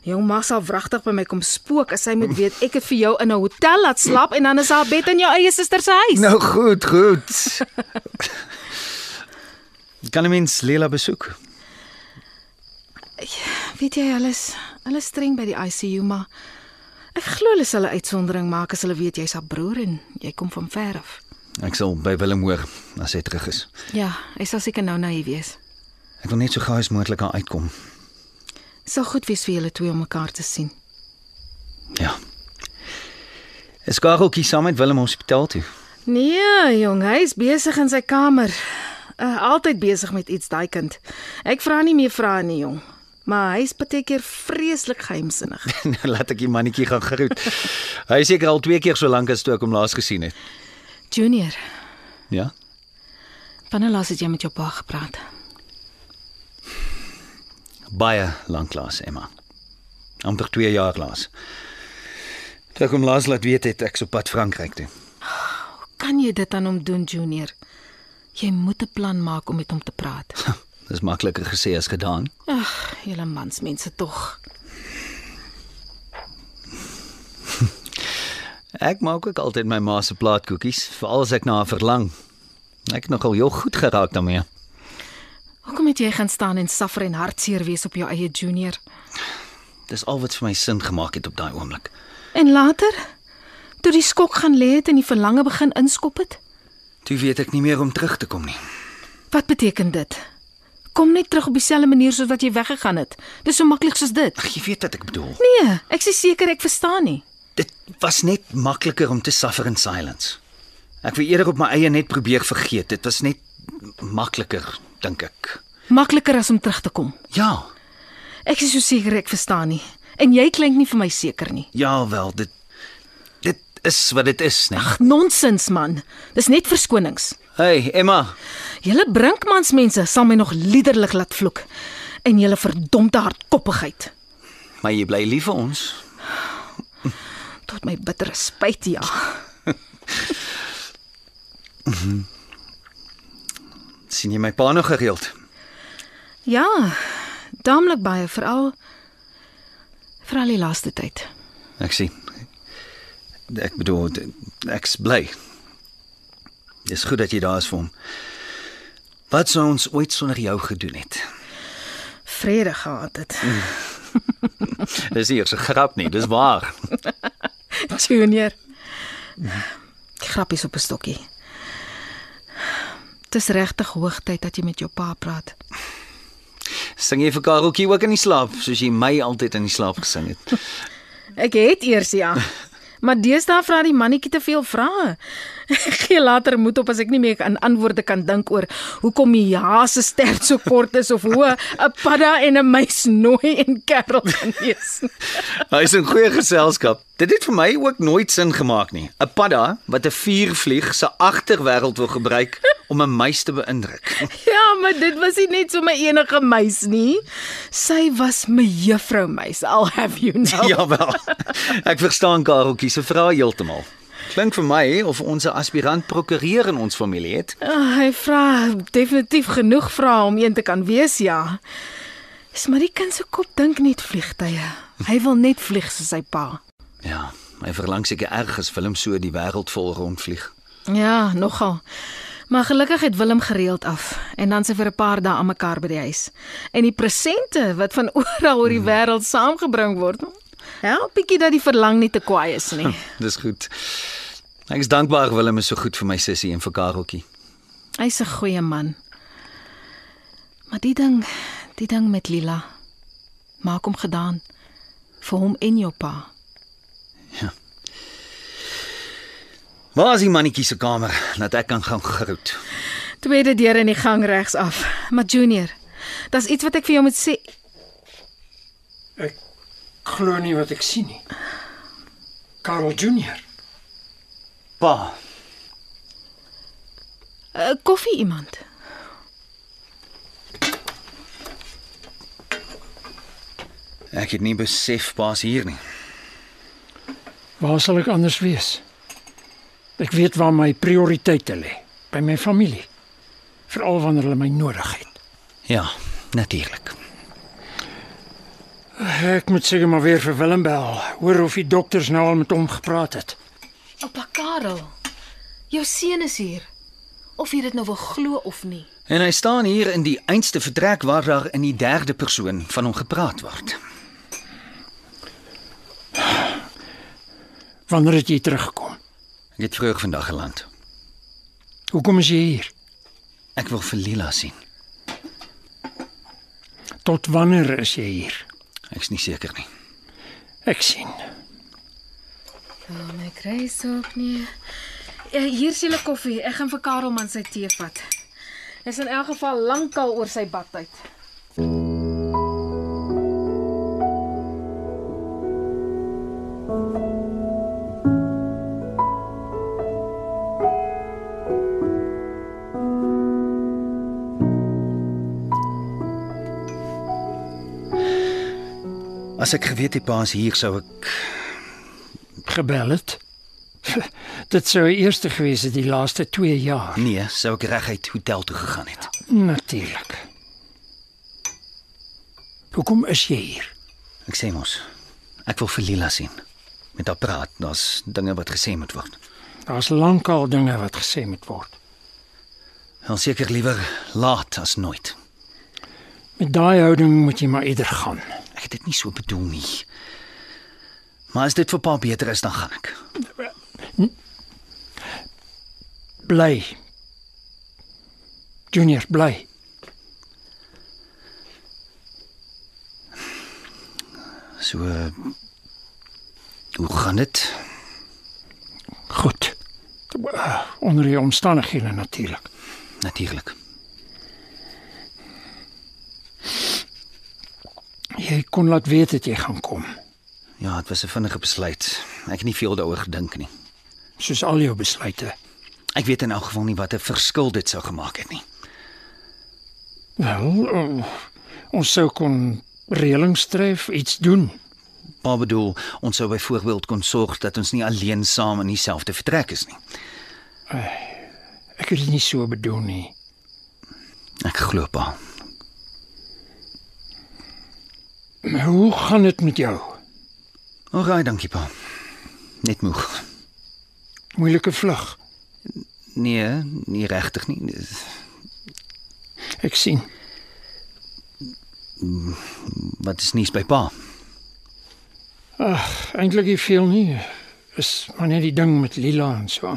Jong ma sal wragtig by my kom spook as sy moet weet ek het vir jou in 'n hotel laat slaap en dan is haar bed in jou eie suster se huis. Nou goed, goed. kan 'n mens Lila besoek? Weet jy alles, hulle streng by die ICU, maar ek glo hulle sal 'n uitsondering maak as hulle weet jy's haar broer en jy kom van ver af. Ek sal by Willem hoor as hy terug is. Ja, hy sal seker nou na hier wees. Ek wil net so gou as moontlik daar uitkom. Sal goed wees vir julle twee om mekaar te sien. Ja. Is Kareltjie saam met Willem hospitaal toe? Nee, jong, hy is besig in sy kamer. Uh, altyd besig met iets daai kind. Ek vra nie meer vrae nie, jong. Maar hy's baie keer vreeslik geheimsinnig. nou laat ek die mannetjie gaan groet. hy is seker al twee keer so lank as toe ek hom laas gesien het. Junior, Ja. wanneer laas het jy met jou pa gepraat? Baie lank laas, Emma. amper 2 jaar laas. Toe ek hom laas laat weet het ek so pad Frankryk toe. Kan jy dit aan hom doen, Junior? Jy moet 'n plan maak om met hom te praat. Dis makliker gesê as gedaan. Ag, julle mansmense tog. Ek maak ook altyd my ma se plaatkoekies, veral as ek na haar verlang. Ek het nogal heel goed geraak daarmee. Hoekom het jy gaan staan en suffer en hartseer wees op jou eie Junior? Dis al wat vir my sin gemaak het op daai oomblik. En later, toe die skok gaan lê het en die verlange begin inskop het, Toe weet ek nie meer om terug te kom nie. wat beteken dit? kom net terug op dieselfde manier soos wat jy weggegaan het. Dis so maklik soos dit. Ag, jy weet wat ek bedoel. Nee, ek is seker ek verstaan nie. Dit was net makliker om te suffer in silence. Ek wou eerder op my eie net probeer vergeet. Dit was net makliker, dink ek. Makliker as om terug te kom. Ja, Ek is so seker ek verstaan nie. En jy klink nie vir my seker nie. ja wel, dit dit is wat dit is, né? Nonsens man. Dis net verskonings. Hey, Emma. Julle brinkmansmense sal my nog liderlik laat vloek. En julle verdomde hardkoppigheid Maar jy bly lief vir ons. tot my bittere spyt ja. sien jy my pa nog gereeld? Ja, daamlik baie veral veral die laaste tyd. Ek sien. Ek bedoel, ek's bly. Dis goed dat jy daar is vir hom. Wat sou ons ooit sonder jou gedoen het? Vrede gehad het. Dis nie 'n grap nie, dis waar. Junior. Grappies op 'n stokkie. Dis regtig hoogtyd dat jy met jou pa praat. Sing jy vir Kareltjie ook in die slaap, soos jy my altyd in die slaap gesing het? Ek het eers ja. Maar deesdae vra die mannetjie te veel vrae. Gee later moed op as ek nie meer aan antwoorde kan dink oor hoekom die ja se stert so kort is of hoe 'n padda en 'n muis nooi en kerel kan wees. Hy's in goeie geselskap. Dit het vir my ook nooit sin gemaak nie. 'n Padda wat 'n vuurvlieg se agterwêreld wil gebruik om 'n muis te beïndruk. Ja, maar dit was nie net so my enige muis nie. Sy was my juffrou muis. I'll have you know. Jawel. Ek verstaan Kareltjie se vrae heeltemal. Klink vir my of ons 'n aspirant prokureur in ons familie het. Uh, hy vra definitief genoeg vrae om een te kan wees, ja. Dis maar die kind se kop dink net vliegtye. Hy wil net vlieg soos sy pa. Ja, my verlang seker erg as Willem so die wêreld vol rondvlieg. Ja, nogal. Maar gelukkig het Willem gereeld af en dan se vir 'n paar dae aan mekaar by die huis. En die presente wat van oral oor die wêreld saamgebring word. Help bietjie dat die verlang nie te kwaai is nie. Dis goed. Ek is dankbaar Willem is so goed vir my sussie en vir Kareltjie. Hy's 'n goeie man. Maar die ding, die ding met Lila maak hom gedaan vir hom en jou pa. Waar is die mannetjie se kamer dat ek kan gaan groet? Tweede deur in die gang regs af. Maar Junior, daar's iets wat ek vir jou moet sê. Glo nie wat ek sien nie. Karel Junior. Pa, 'n uh, Koffie iemand. ek het nie besef pa's hier nie. Waar sal ek anders wees? Ek weet waar my prioriteite lê, by my familie. Veral wanneer hulle my nodig het. Ja, natuurlik. Ek moet seker maar weer vir Willem bel, hoor of die dokters nou al met hom gepraat het. Oupa Karel. Jou seun is hier. Of jy dit nou wil glo of nie. En hy staan hier in die einste vertrek waar daar in die derde persoon van hom gepraat word. Wanneer het jy teruggekom? Ek het vroeg vandag geland. Hoekom is jy hier? Ek wil vir Lila sien. Tot wanneer is jy hier? Ek's nie seker nie. Ek sien. Oh, my kruis ook nie. Ja, hier is julle koffie. Ek gaan vir Karel man sy tee vat. Hy's in elk geval lankal oor sy badtyd. As ek geweet het pa's hier sou ek Gebel het. Dit sou die eerste gewees het die laaste 2 jaar. nee, sou ek reguit hotel toe gegaan het. Natuurlik. Hoekom is jy hier? Ek sê mos, ek wil vir Lila sien. Met haar praat, daar's dinge wat gesê moet word. Daar's lankal dinge wat gesê moet word. Wel seker liewer laat as nooit. Met daai houding moet jy maar eerder gaan. Ek het dit nie so bedoel nie. Maar as dit vir pa beter is, dan gaan ek. Bly. Junior, bly. So eh, hoe gaan dit? Goed. Onder die omstandighede natuurlik. Natuurlik. Kon laat weet dat jy gaan kom. Ja, dit was 'n vinnige besluit. Ek het nie veel daaroor gedink nie. Soos al jou besluite. Ek weet in elk geval nie wat 'n verskil dit sou gemaak het nie. Wel, uh, ons sou kon reëlings tref, iets doen. Pa bedoel, ons sou byvoorbeeld kon sorg dat ons nie alleen saam in dieselfde vertrek is nie. Ek het dit nie so bedoel nie. Ek glo pa. Maar Hoe gaan dit met jou? Alraai, dankie pa. Net moeg. Moeilike vlug. Nee, nie regtig nie. Ek sien. Wat is nuus by pa? Eintlik nie veel nie. Is maar net die ding met Lila en so.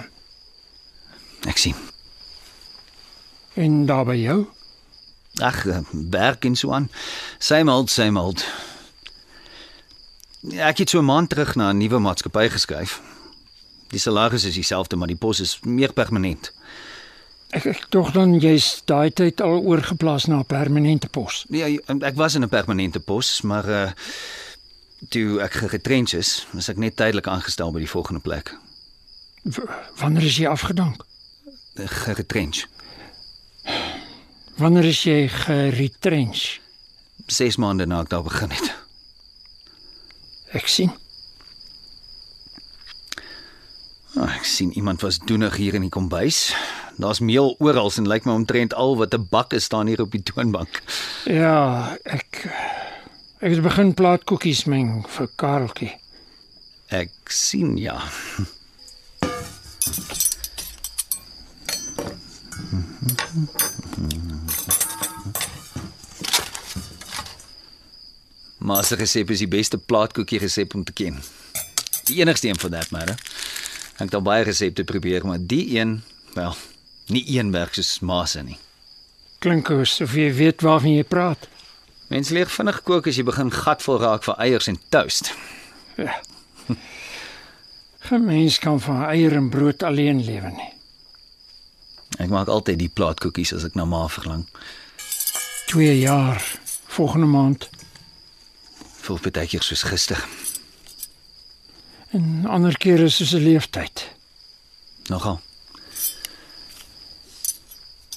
Ek sien. En daar by jou? Ag, werk en so aan. Same old, same old. Ja, ek het so 'n maand terug na 'n nuwe maatskappy geskuif. Die salaris is dieselfde, maar die pos is meer permanent. Ek ek tog dan jy's daai tyd al oorgeplaas na 'n permanente pos. Ja, ek was in 'n permanente pos, maar uh toe ek geretrench is, was ek net tydelik aangestel by die volgende plek. W wanneer is jy afgedank? Eh, Geretrench. Wanneer is jy geretrench? 6 maande na ek daar begin het. Ek sien. Oh, ek sien iemand was doenig hier in die kombuis. Daar's meel oral en lyk my omtrent al wat 'n bak is staan hier op die toonbank. Ja, ek ek het begin plaatkoekies meng vir Kareltjie. Ek sien ja. Maar se resep is die beste plaatkoekie resep om te ken. Die enigste een van dat maar. Ek het al baie resepte probeer, maar die een, wel, nie een werk soos ma se nie. Klink asof jy weet waarvan jy praat. Mens leer vinnig kook as jy begin gatvol raak vir eiers en toast. Ja. Geen mens kan van eier en brood alleen lewe nie. Ek maak altyd die plaatkoekies as ek na ma verlang. 2 jaar volgende maand Voel baie keer soos gister. en ander kere soos 'n leeftyd. Nogal.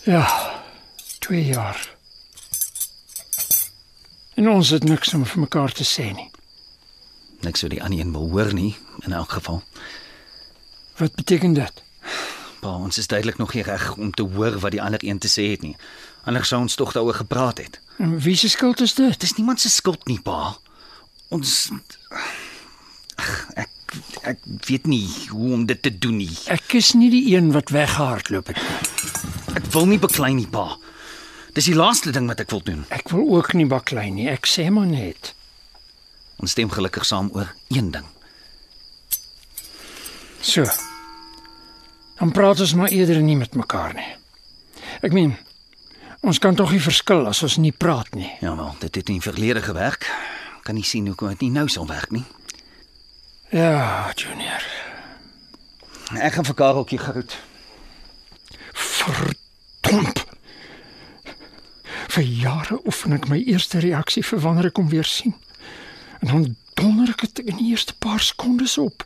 Ja, 2 jaar. En ons het niks om vir mekaar te sê nie. Niks wat die ander een wil hoor nie in elk geval. Wat beteken dit? Pa, ons is duidelik nog nie reg om te hoor wat die ander een te sê het nie. Anders sou ons tog daaroor gepraat het. En wie se skuld is dit? Dit is niemand se skuld nie, pa. Ons Ag, ek ek weet nie hoe om dit te doen nie. Ek is nie die een wat weggehardloop het nie. Ek wil nie beklei nie, pa. Dis die laaste ding wat ek wil doen. Ek wil ook nie baklei nie. Ek sê maar net. Ons stem gelukkig saam oor een ding. So. Dan praat ons maar eerder nie met mekaar nie. Ek meen, ons kan tog nie verskil as ons nie praat nie. Jawel, dit het in verlede gewerk. Kan nie sien hoekom dit nie nou sal werk nie. Ja, Junior. Ek gaan vir Kareltjie groet. Verdomp. Vir jare oefen ek my eerste reaksie vir wanneer ek hom weer sien. En dan donder ek dit in die eerste paar sekondes op.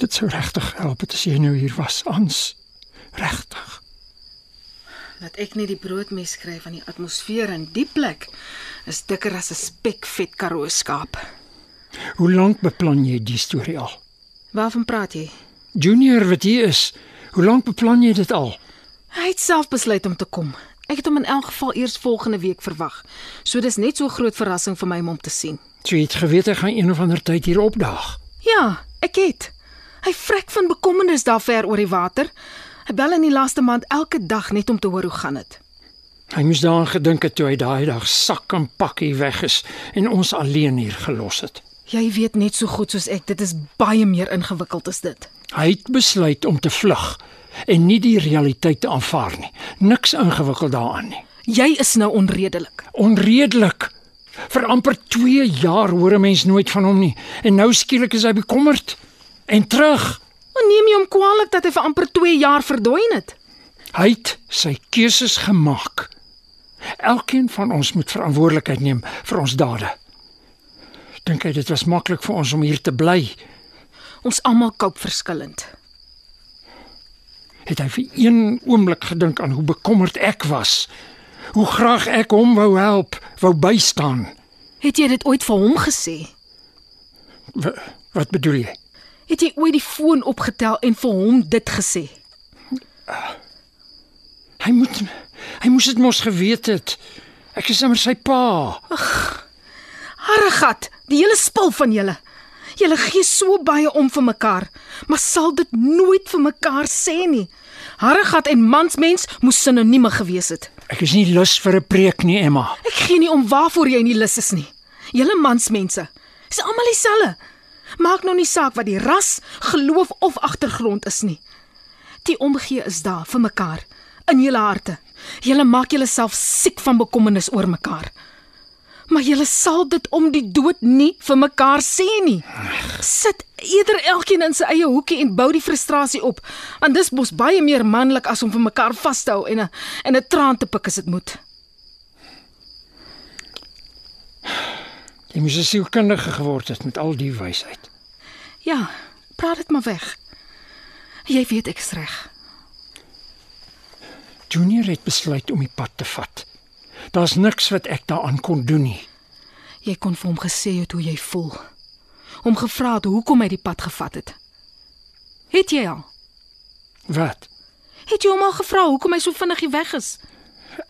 Dit sou regtig help as jy nou hier was, Ans. Regtig. Dat ek nie die broodmes kry van die atmosfeer in die plek is dikker as 'n spekvet karoo skaap. Hoe lank beplan jy die storie al? Waarvan praat jy? Junior wat hier is, hoe lank beplan jy dit al? Hy het self besluit om te kom. Ek het hom in elk geval eers volgende week verwag. So dis net so groot verrassing vir my om hom te sien. So jy het geweet hy gaan een of ander tyd hier opdaag. Ja, ek het. Hy vrek van bekommernis daar ver oor die water. Bel in die laaste maand elke dag net om te hoor hoe gaan dit. Hy moes daaraan gedink het toe hy daai dag sak en pakkie weg is en ons alleen hier gelos het. Jy weet net so goed soos ek, dit is baie meer ingewikkeld as dit. Hy het besluit om te vlug en nie die realiteit te aanvaar nie. Niks ingewikkeld daaraan nie. Jy is nou onredelik. Onredelik. Vir amper 2 jaar hoor 'n mens nooit van hom nie en nou skielik is hy bekommerd en terug. Maar neem jy hom kwaadlik dat hy vir amper 2 jaar verdwyn het? Hy het sy keuses gemaak. Elkeen van ons moet verantwoordelikheid neem vir ons dade. Dink jy dit was maklik vir ons om hier te bly? Ons almal koop verskillend. Het hy vir een oomblik gedink aan hoe bekommerd ek was? Hoe graag ek hom wou help, wou bystaan. Het jy dit ooit vir hom gesê? W wat bedoel jy? Het jy ooit die foon opgetel en vir hom dit gesê? Hy moet hy moes dit mos geweet het. Ek is immer sy pa. Harregat, die hele spul van julle. Julle gee so baie om vir mekaar, maar sal dit nooit vir mekaar sê nie. Harregat en mansmens moes sinonieme gewees het. Ek is nie lus vir 'n preek nie, Emma. Ek gee nie om waarvoor jy nie lus is nie. Julle mansmense, is almal dieselfde. Maak nou nie saak wat die ras, geloof of agtergrond is nie. Die omgee is daar vir mekaar in julle harte. Julle maak julleself siek van bekommernis oor mekaar. Maar julle sal dit om die dood nie vir mekaar sê nie. Sit eerder elkeen in sy eie hoekie en bou die frustrasie op. Want dis mos baie meer manlik as om vir mekaar vas te hou en 'n en 'n traan te pik as dit moet. Jy moes 'n sielkundige geword het met al die wysheid. Ja, praat dit maar weg. Jy weet ek is reg. Junior het besluit om die pad te vat. Daar's niks wat ek daaraan kon doen nie. Jy kon vir hom gesê het hoe jy voel. Hom gevra het hoekom hy die pad gevat het. Het jy al? Wat? Het jy hom al gevra hoekom hy so vinnig weg is?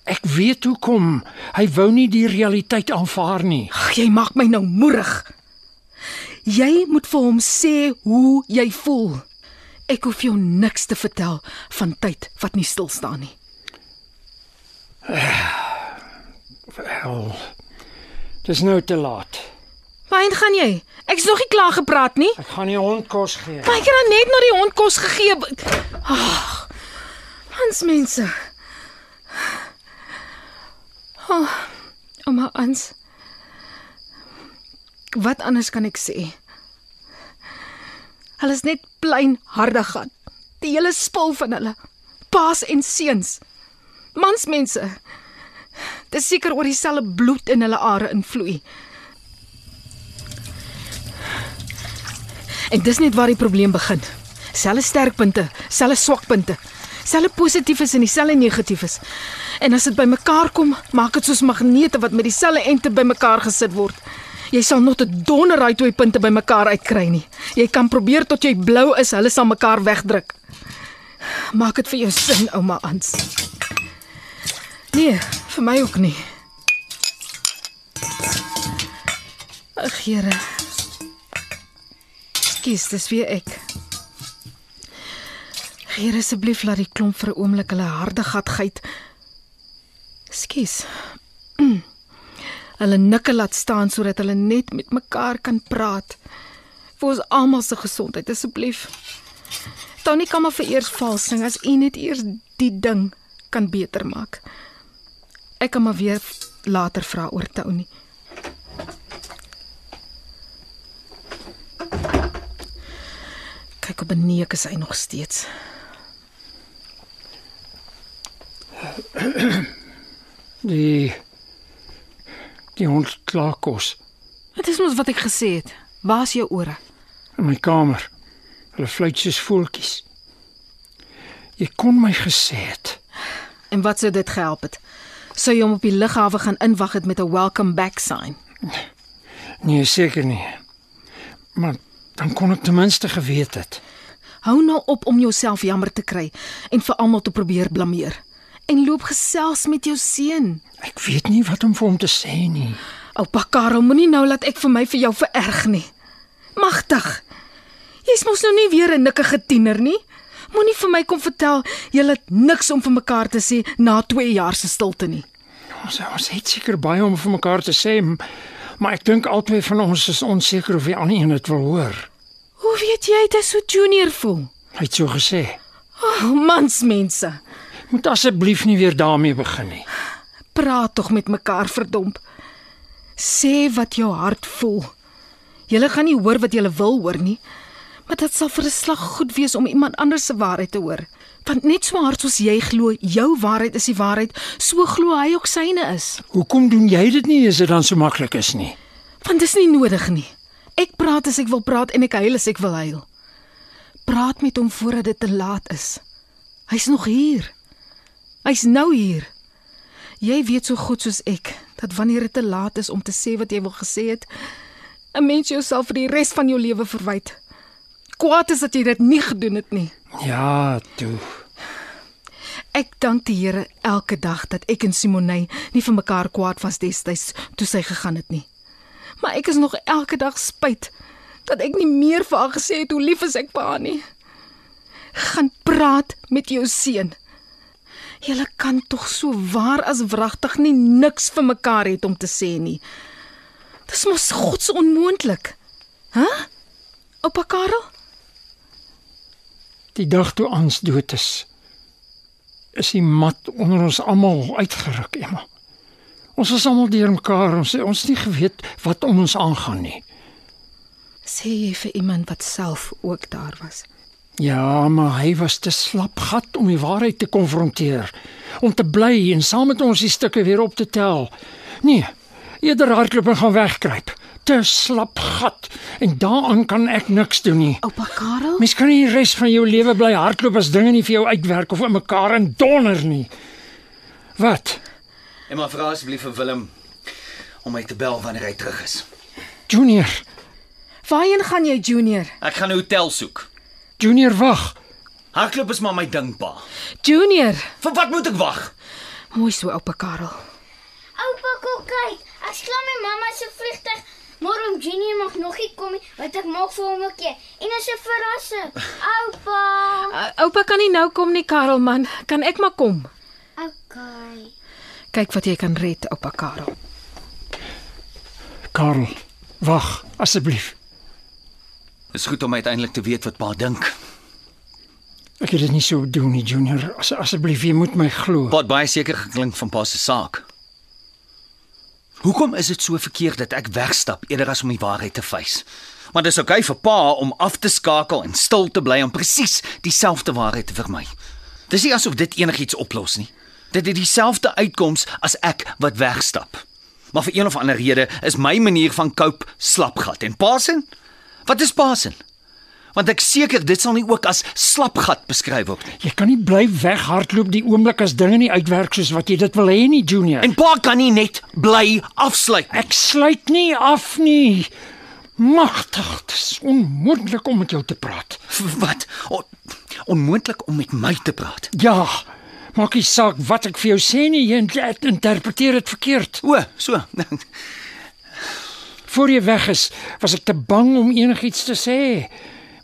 Ek weet hoekom. Hy wou nie die realiteit aanvaar nie. Ag, jy maak my nou moerig. Jy moet vir hom sê hoe jy voel. Ek hoef jou niks te vertel van tyd wat nie stil staan nie. Wel. Dis nou te laat. Waarheen gaan jy? Ek's nog nie klaar gepraat nie. Ek gaan nie hond kos gee. Maar ek het dan net na die hond kos gegee. Ag. Hans mense. Oh, ouma Ans. Wat anders kan ek sê? Hulle is net plain harde gat. Die hele spul van hulle. Paas en seuns. Mansmense. Dis seker oor dieselfde bloed in hulle are invloei. En dis net waar die probleem begin. Selfe sterkpunte, selfe swakpunte, selfe positiefes en dieselfde negatiefes. En as dit bymekaar kom, maak dit soos magnete wat met dieselfde ente bymekaar gesit word. Jy sal nog 'n donder uit twee punte bymekaar uitkry nie. Jy kan probeer tot jy blou is, hulle sal mekaar wegdruk. Maak dit vir jou sin, ouma Ans. Nee, vir my ook nie. Ag, Here. Skus, dis weer ek. Here asseblief laat die klomp vir 'n oomblik hulle harde gat giet. Skus. Hulle nikke laat staan sodat hulle net met mekaar kan praat. Vir ons almal se gesondheid asseblief. Tony kan maar vereers vals sing as u net eers die ding kan beter maak. Ek kan maar weer later vra oor Tony. Kyk op 'n neek is hy nog steeds. Die die hond klaar kos Dit is mos wat ek gesê het. Waar's jou ore? in my kamer. Hulle fluit soos voeltjies. Jy kon my gesê het. En wat sou dit gehelp het? Sou jy hom op die lughawe gaan inwag het met 'n welcome back sign? Nee, seker nie. Maar dan kon ek ten minste geweet het. Hou nou op om jouself jammer te kry en vir almal te probeer blameer. En loop gesels met jou seun. Ek weet nie wat om vir hom te sê nie. Oupa Karel, moenie nou laat ek vir my vir jou vererg nie. Magtig. Jy's mos nou nie weer 'n nikkige tiener nie. Moenie vir my kom vertel jy het niks om vir mekaar te sê na 2 jaar se stilte nie. Ons ons het seker baie om vir mekaar te sê, maar ek dink albei van ons is onseker of die ander een dit wil hoor. Hoe weet jy dit is so junior voel? Hy het so gesê. Oh, mansmense. Moet asseblief nie weer daarmee begin nie. praat tog met mekaar verdomp. Sê wat jou hart voel. Julle gaan nie hoor wat julle wil hoor nie, maar dit sal vir 'n slag goed wees om iemand anders se waarheid te hoor. Want net so hard soos jy glo jou waarheid is die waarheid, so glo hy ook syne is. Hoekom doen jy dit nie as dit dan so maklik is nie? Want dis nie nodig nie. Ek praat as ek wil praat en ek huil as ek wil huil. Praat met hom voordat dit te laat is. Hy's nog hier. Hy's nou hier. Jy weet so goed soos ek dat wanneer dit te laat is om te sê wat jy wil gesê het, 'n mens jouself vir die res van jou lewe verwyd. Kwaad is dat jy dit nie gedoen het nie. Ja, toe. Ek dank die Here elke dag dat ek en Simoney nie vir mekaar kwaad was destyds toe sy gegaan het nie. Maar ek is nog elke dag spyt dat ek nie meer vir haar gesê het hoe lief is ek vir haar nie. Gaan praat met jou seun. Julle kan tog so waar as wragtig nie niks vir mekaar het om te sê nie. Dis mos God se onmoontlik. Hæ? Huh? Oupa Karel? Die dag toe ons dood is, is die mat onder ons almal uitgeruk, Emma. Ons was almal deurmekaar, ons ons nie geweet wat om ons aangaan nie. Sê jy vir iemand wat self ook daar was. Ja, maar hy was te slap gat om die waarheid te konfronteer, om te bly en saam met ons die stukke weer op te tel. Nee, eerder hardloop en gaan wegkruip. Te slap gat en daaraan kan ek niks doen nie. Oupa Karel? Mens kan nie die res van jou lewe bly hardloop as dinge nie vir jou uitwerk of in mekaar en donder nie. Wat? En maar vra asseblief vir Willem om my te bel wanneer hy terug is. Junior, Waarheen gaan jy, Junior? Ek gaan 'n hotel soek. Junior wag. Hardloop is maar my ding, pa. Junior. Vir wat moet ek wag? Mooi so, oupa Karel. Oupa, kom kyk. Ek slaan my mamma se vliegtyg. Môre om Junior mag nog nie kom nie, want ek maak vir hom 'n keer. En dit is 'n verrassing. Oupa. Uh, oupa kan nie nou kom nie, Karel man. Kan ek maar kom? Okay. Kyk wat jy kan red, oupa Karel. Karel, wag asseblief. Dis goed om uiteindelik te weet wat pa dink. Ek het dit nie so doen nie, Junior. As asseblief, jy moet my glo. Het baie seker geklink van pa se saak. Hoekom is dit so verkeerd dat ek wegstap eerder as om die waarheid te face? Maar dis oukei okay vir pa om af te skakel en stil te bly om presies dieselfde waarheid te vermy. Dis nie asof dit enigiets oplos nie. Dit het dieselfde uitkoms as ek wat wegstap. Maar vir een of ander rede is my manier van cope slapgat en pa se Wat is se? Want ek seker dit sal nie ook as slapgat beskryf word nie. Jy kan nie bly weghardloop die oomblik as dinge nie uitwerk soos wat jy dit wil hê nie, Junior. En pa kan nie net bly afsluit nie. Ek sluit nie af nie. Magtig, dit is onmoontlik om met jou te praat. Wat? On, onmoontlik om met my te praat. Ja. Maak nie saak wat ek vir jou sê nie, jy interpreteer dit verkeerd. O, so. Voor jy weg is, was ek te bang om enigiets te sê.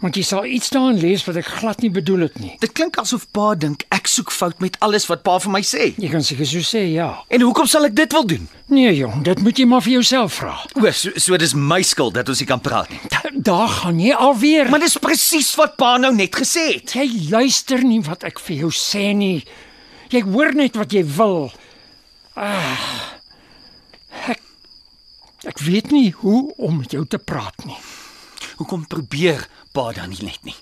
Want jy sal iets daarin lees wat ek glad nie bedoel het nie. Dit klink asof pa dink ek soek fout met alles wat pa vir my sê. Jy kan seker so sê, ja. En hoekom sal ek dit wil doen? Nee, jong, dit moet jy maar vir jouself vra. O, so, so dis my skuld dat ons nie kan praat nie. Da, daar gaan jy alweer. Maar dis presies wat pa nou net gesê het. Jy luister nie wat ek vir jou sê nie. Jy hoor net wat jy wil. Ah. Ek weet nie hoe om met jou te praat nie. Hoekom probeer pa dan nie net nie?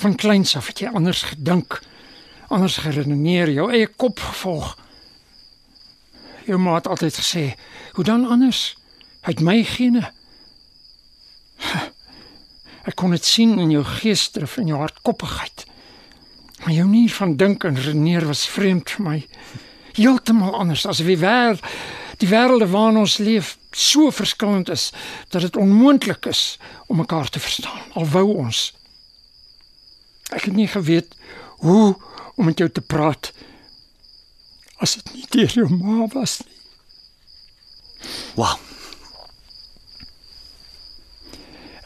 Van kleins af het jy anders gedink, anders geredeneer, jou eie kop gevolg. Jou ma het altyd gesê, "Hoe dan anders? Het my gene." Ek kon dit sien in jou geesdrif en jou hardkoppigheid. Maar jou manier van dink en redeneer was vreemd vir my. Heeltemal anders as wie wêreld die wêrelde waarin ons leef so verskillend is dat dit onmoontlik is om mekaar te verstaan. Al wou ons. Ek het nie geweet hoe om met jou te praat as dit nie deur jou ma was nie. Wow.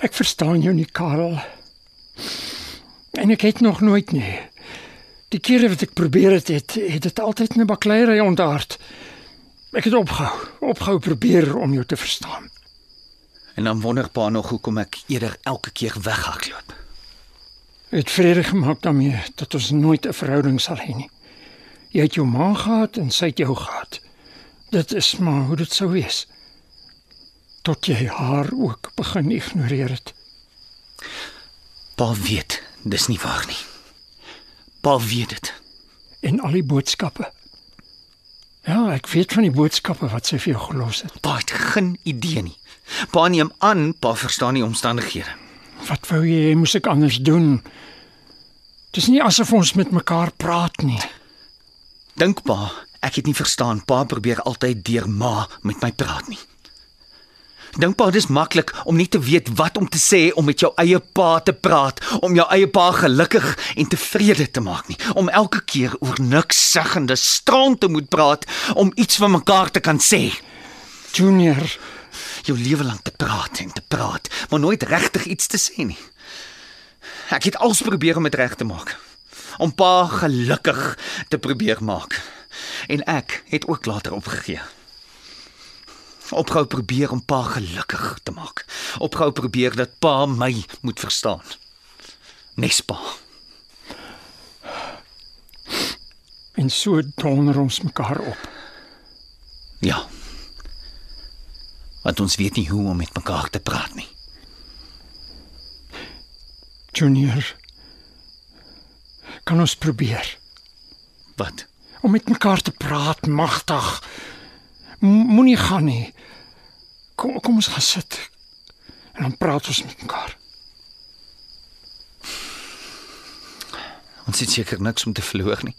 Ek verstaan jou nie, Karel. En ek het nog nooit nie. Die kere wat ek probeer het, het, het dit altyd 'n bakleierery ontaard. Ek het opgehou, opgehou probeer om jou te verstaan. En dan wonder pa nog hoekom ek eerder elke keer weghardloop. Het vrede gemaak daarmee dat ons nooit 'n verhouding sal hê nie. Jy het jou ma gehad en sy het jou gehad. Dit is maar hoe dit sou wees. Tot jy haar ook begin ignoreer het. Pa weet, dis nie waar nie. Pa weet dit. En al die boodskappe. Ja, ek weet van die boodskappe wat sy vir jou gelos het. Pa het geen idee nie. Pa neem aan pa verstaan die omstandighede. Wat wou jy hê moes ek anders doen? Dis nie asof ons met mekaar praat nie. Dink pa, ek het nie verstaan pa probeer altyd deur ma met my praat nie. Dink pa dis maklik om nie te weet wat om te sê om met jou eie pa te praat, om jou eie pa gelukkig en tevrede te maak nie, om elke keer oor niks seggende stront te moet praat om iets van mekaar te kan sê. Junior, Jou lewe lank te praat en te praat, maar nooit regtig iets te sê nie. Ek het als probeer om dit reg te maak. Om pa gelukkig te probeer maak. En ek het ook later opgegee. Opgehou probeer om pa gelukkig te maak. Opgehou probeer dat pa my moet verstaan. Nespa. en so donder ons mekaar op. Ja. Want ons weet nie hoe om met mekaar te praat nie. Junior, kan ons probeer Wat? om met mekaar te praat, magtig. Moenie gaan nie. Kom kom ons gaan sit. En dan praat ons met mekaar. Ons het seker niks om te verloor nie.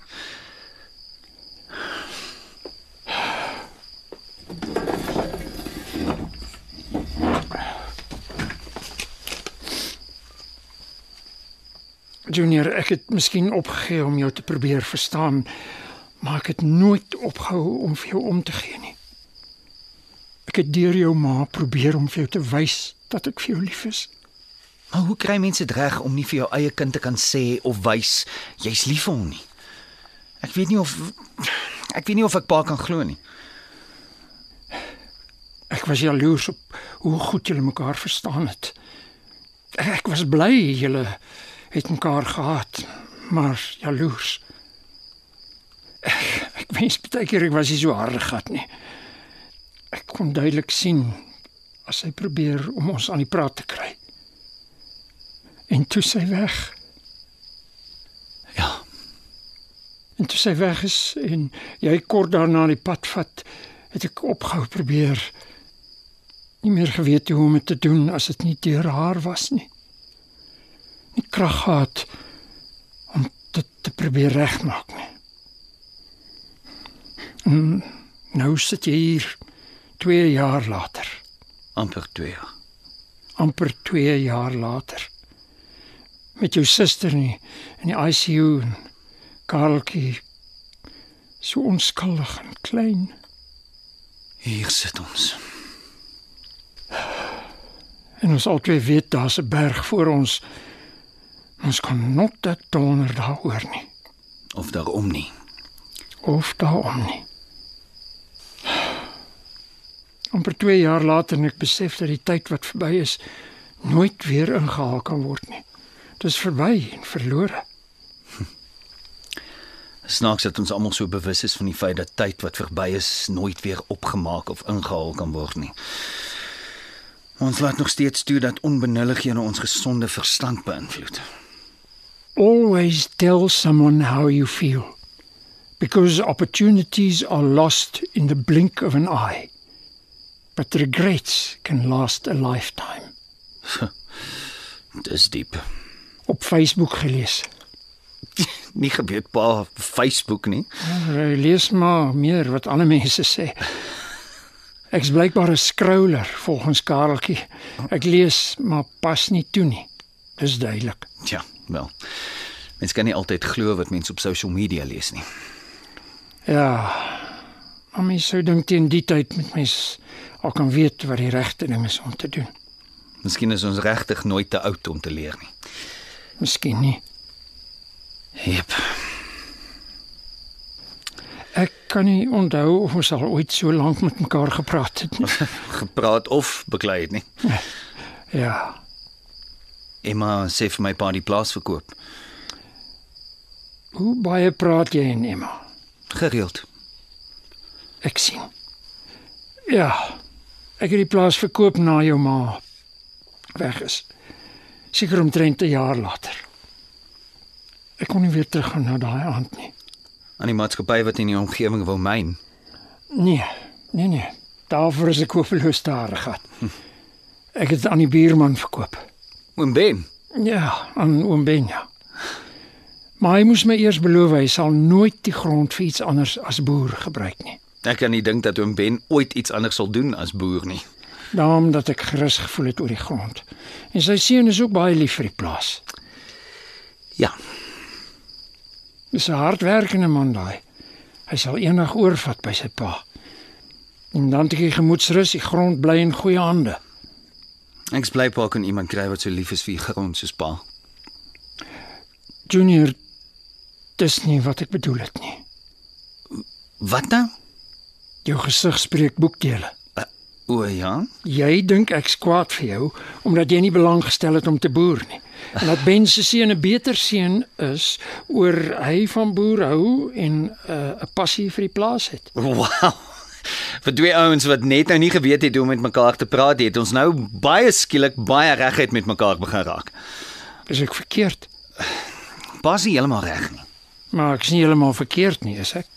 Junior, ek het miskien opgegee om jou te probeer verstaan, maar ek het nooit opgehou om vir jou om te gee nie. Ek het deur jou ma probeer om vir jou te wys dat ek vir jou lief is. Maar hoe kry mense dit reg om nie vir jou eie kind te kan sê of wys jy's lief vir hom nie? Ek weet nie of ek weet nie of ek pa kan glo nie. Ek was jaloers op hoe goed julle mekaar verstaan het. Ek was bly julle het mekaar gehad, maar jaloers. Ek, ek wens baie keer ek was nie so hard gehad nie. Ek kon duidelik sien as hy probeer om ons aan die praat te kry. En toe sy weg. Ja, En toe sy weg is en jy kort daarna die pad vat, het ek opgehou probeer. Nie meer geweet hoe om dit te doen as dit nie deur haar was nie. Nie krag gehad om dit te probeer regmaak nie. En nou sit jy hier 2 jaar later, amper 2 jaar. amper 2 jaar later. Met jou suster in die, in die ICU en Kareltjie so onskuldig en klein. Hier sit ons. En ons albei weet daar's 'n berg voor ons. Ons kan not dat donder daaroor nie Of daarom nie. of daarom nie. Amper 2 jaar later en ek besef dat die tyd wat verby is nooit weer ingehaal kan word nie. Dit is verby en verlore. Snaaks dat ons almal so bewus is van die feit dat tyd wat verby is nooit weer opgemaak of ingehaal kan word nie. Ons laat nog steeds toe dat onbenullighede ons gesonde verstand beïnvloed. Always tell someone how you feel because opportunities are lost in the blink of an eye. But regrets can last a lifetime. Dis diep. Op Facebook gelees. Nie geweet pa Facebook nie. Ja, lees maar meer wat ander mense sê. Ek's blykbaar 'n scroller volgens Kareltjie. Ek lees maar pas nie toe nie. Dis duidelik. Ja, wel. Mens kan nie altyd glo wat mense op social media lees nie. Ja. Maar mens sou dink teen die tyd met mens al kan weet wat die regte ding is om te doen. Miskien is ons regtig nooit te oud om te leer nie. Miskien nie. Jep. Ek kan nie onthou of ons al ooit so lank met mekaar gepraat het nie. Gepraat of beklei het nie. Ja. Emma sê vir my pa die plaas verkoop. Hoe baie praat jy en Emma? Gereeld. Ek sien. Ja. Ek het die plaas verkoop na jou ma weg is. Seker omtrent 'n jaar later. Ek kon nie weer teruggaan na daai aand nie. Aan die maatskappy wat in die omgewing wou myn. Nee, nee nee. Daarvoor is ek hopeloos daar gehad. Ek het dit aan die buurman verkoop. Oom Ben. Ja, aan oom Benja. Maar hy moes my eers beloof hy sal nooit die grond vir iets anders as boer gebruik nie. Ek kan nie dink dat oom Ben ooit iets anders sal doen as boer nie. Daarom dat ek gerus gevoel het oor die grond. En sy seun is ook baie lief vir die plaas. Ja, Dis 'n hardwerkende man daai. Hy sal eendag oorvat by sy pa. En dan het hy gemoedsrus, die grond bly in goeie hande. ek's bly pa kan iemand kry wat so lief is vir die grond soos pa. Junior, dis nie wat ek bedoel het nie. Wat nou? Jou gesig spreek boekdele. O ja. Jy dink ek's kwaad vir jou omdat jy nie belang gestel het om te boer nie. En dat Ben se seun 'n beter seun is oor hy van boer hou en 'n uh, passie vir die plaas het. Wow. Vir twee ouens wat net nou nie geweet het hoe om met mekaar te praat nie, het ons nou baie skielik baie regheid met mekaar begin raak. Is ek verkeerd? Pas nie heeltemal reg nie. Maar ek's nie heeltemal verkeerd nie, is ek?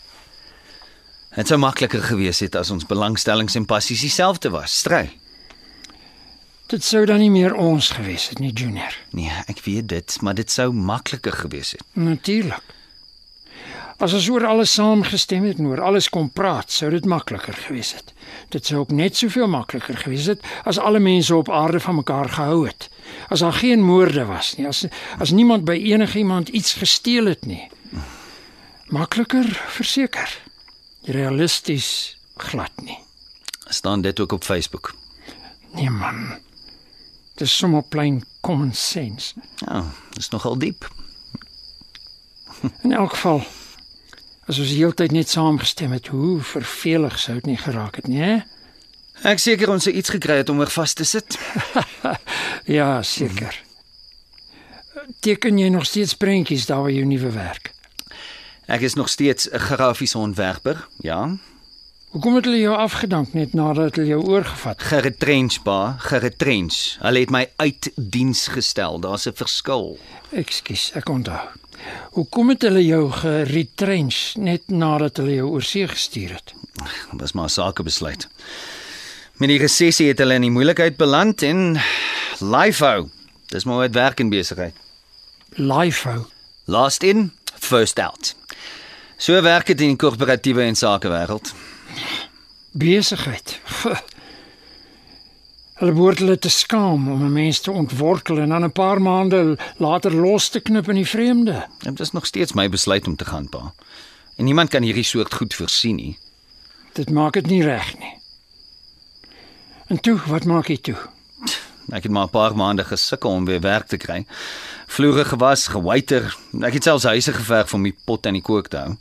Dit sou makliker gewees het as ons belangstellings en passies dieselfde was. Stry. Dit sou dan nie meer ons gewees het nie, Junior. Nee, ek weet dit, maar dit sou makliker gewees het. Natuurlik. As ons oor alles saamgestem het en oor alles kon praat, sou dit makliker gewees het. Dit sou ook net soveel makliker gewees het as alle mense op aarde van mekaar gehou het. As daar geen moorde was nie, as as niemand by enigiemand iets gesteel het nie. Makliker, verseker. Realisties glad nie. Staan dit ook op Facebook. Nee man. Dis sommer plain common sense. Ja, dis nogal diep. In elk geval as ons die hele tyd net saamgestem het, hoe vervelig sou dit nie geraak het nie, hè? Ek seker ons het iets gekry het om oor vas te sit. Ja, seker. Teken jy nog steeds prentjies daar waar jy nuwe werk? Ek is nog steeds 'n grafiese ontwerper, ja. Hoekom het hulle jou afgedank net nadat hulle jou oorgevat? Geretrench pa, geretrench. Hulle het my uit diens gestel. Daar's 'n verskil. Ekskuus, ek onthou. Hoekom het hulle jou geretrench net nadat hulle jou oorsee gestuur het? Dit was maar 'n sakebesluit. Met die resessie het hulle in die moeilikheid beland en Lifehou. Dis maar wat werk in besigheid. Lifehou. Last in, first out. So werk dit in die korporatiewe en sakewêreld. Besigheid. Hulle behoort hulle te skaam om 'n mens te ontwortel en dan 'n paar maande later los te knip in die vreemde. Dit is nog steeds my besluit om te gaan, pa. En niemand kan hierdie soort goed voorsien nie. Dit maak dit nie reg nie. En toe, wat maak jy toe? Ek het maar 'n paar maande gesukkel om weer werk te kry. Vloere gewas, gewaiter. Ek het selfs huise geverf om die pot aan die kook te hou.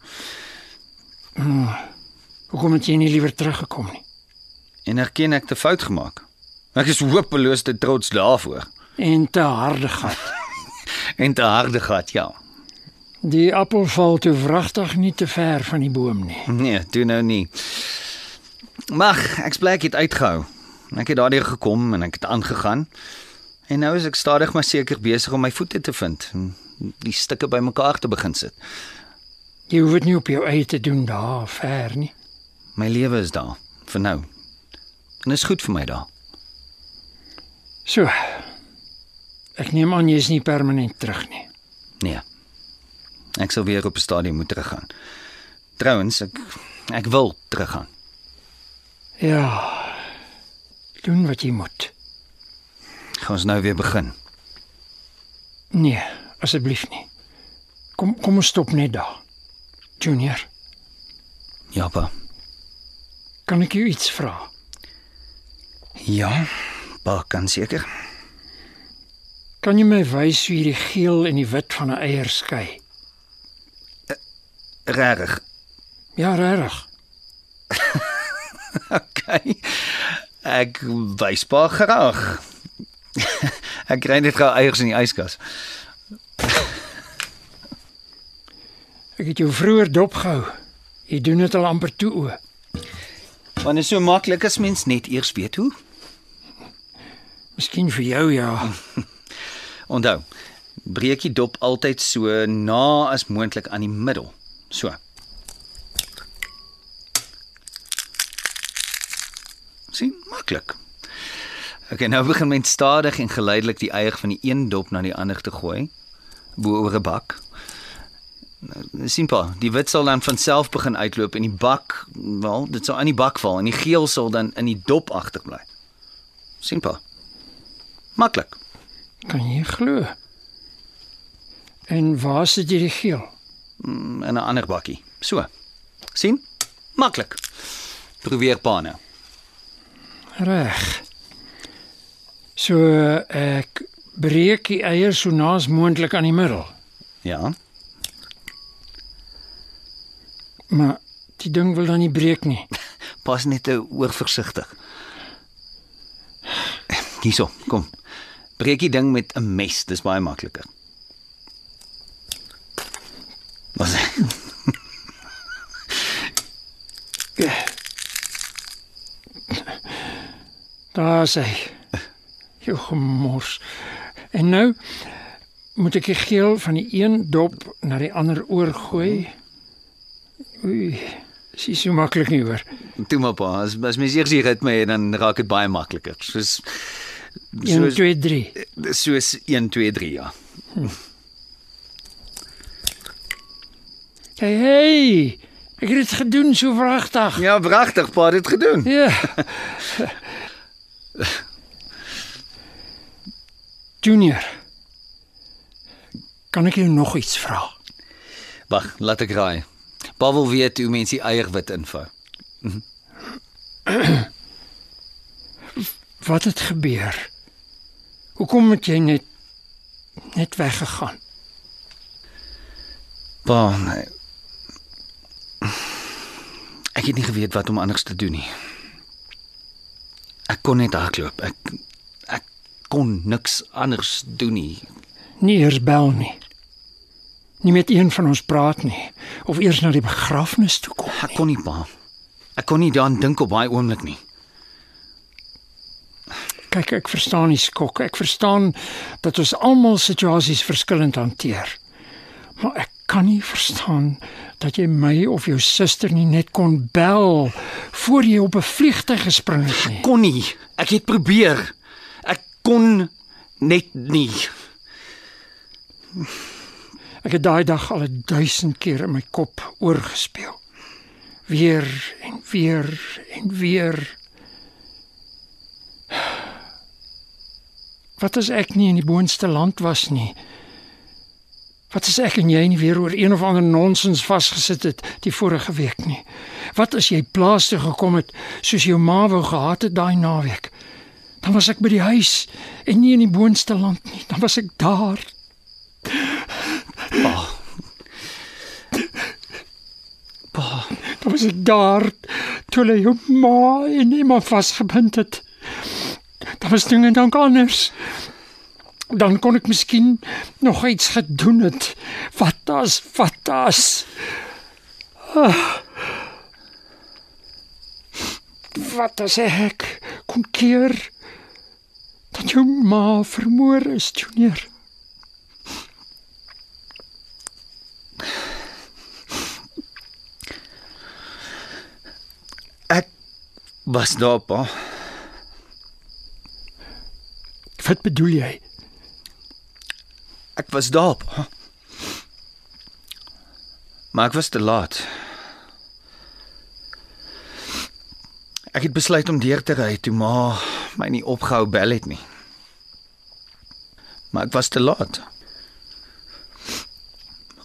Hoekom het jy nie liewer teruggekom nie? En erken ek te fout gemaak. Ek is hopeloos te trots daarvoor. En te harde gat. En te harde gehad, ja. Die appel val toe wragtig nie te ver van die boom nie. Nee, doen nou nie. Mag, ek's bly ek het uitgehou. Ek het daardeur gekom en ek het aangegaan. En nou is ek stadig maar seker besig om my voete te vind en die stukke bymekaar te begin sit. Jy hoef dit nie op jou eie te doen daar ver nie. My lewe is daar vir nou. En dit is goed vir my daar. So. Ek neem aan jy is nie permanent terug nie. Nee. Ek sal weer op 'n stadium moet teruggaan. Trouwens, ek ek wil teruggaan. Ja. Doen wat jy moet. Gaan ons nou weer begin. Nee, asseblief nie. Kom kom ons stop net daar. Junior, Ja, pa. kan ek jou iets vra? Ja, pa kan seker. Kan jy my wys hoe jy die geel en die wit van 'n eier skei? Regtig. Ja, regtig. Okay. Ek wys pa graag. ek kry net gou eiers in die yskas. Ek het jou vroeër dopgehou. Jy doen dit al amper toe o. Want is so maklik as mens net eers weet hoe. Miskien vir jou ja. Onthou, breek die dop altyd so na as moontlik aan die middel. So. Sien, maklik. Okay, nou begin mens stadig en geleidelik die eier van die een dop na die ander te gooi bo oor 'n bak. Nou, Simpel. Die wit sal dan van self begin uitloop en die bak, wel, dit sal aan die bak val en die geel sal dan in die dop agterbly. Simpel. Maklik. Kan jy glo? En waar sit jy die geel? in 'n ander bakkie. So. sien? Maklik. Probeer pa nou. Reg. So ek breek die eier so naas moontlik aan die middel. Ja. Maar die ding wil dan nie breek nie. Pas net te oorversigtig. Hierso, kom. Breek die ding met 'n mes, dis baie makliker. Wat? Daar sê. Jou gemors. En nou moet ek die geel van die een dop na die ander oorgooi. Oei, dis nie so maklik nie hoor. Toe maar pa, as as mens eers die ritme het, dan raak dit baie makliker. Soos 1 soos 2 3. soos 1 2 3 ja. Hey, hey. Ek het dit gedoen so vragtig. Ja, pragtig, pa dit gedoen. Ja. Junior. Kan ek jou nog iets vra? Wag, laat ek raai. Pa wil weet hoe mense eierwit invou. Wat het gebeur? Hoekom het jy net net weggegaan? Pa, nee. Ek het nie geweet wat om anders te doen nie. Ek kon net hardloop. Ek ek kon niks anders doen nie. Nie eers bel nie. Nie met een van ons praat nie of eers na die begrafnis toe kom. Ek kon nie pa. Ek kon nie daaraan dink op daai oomblik nie. Kyk, ek verstaan die skok. Ek verstaan dat ons almal situasies verskillend hanteer. Maar ek kan nie verstaan dat jy my of jou suster nie net kon bel voor jy op 'n vliegtyg gespring het nie. Kon nie. Ek het probeer. Ek kon net nie. Ek het daai dag al 1000 keer in my kop oorgespeel. Weer en weer en weer. Wat as ek nie in die boonste land was nie? Wat as ek en jy nie weer oor een of ander nonsens vasgesit het die vorige week nie? Wat as jy plaas toe gekom het soos jou ma wou gehad het daai naweek? Dan was ek by die huis en nie in die boonste land nie. Dan was ek daar. Dan was ek daar toe hulle jou ma en iemand vasgebind het. Dan was dinge dan anders. Dan kon ek miskien nog iets gedoen het. Wat as, wat as? Ah. Wat as ek kon keer dat jou ma vermoor is, Junior? Ek was daar pa. Wat bedoel jy? Ek was daar. Maar ek was te laat. Ek het besluit om deur te ry toe ma my nie opgehou bel het nie. Maar ek was te laat.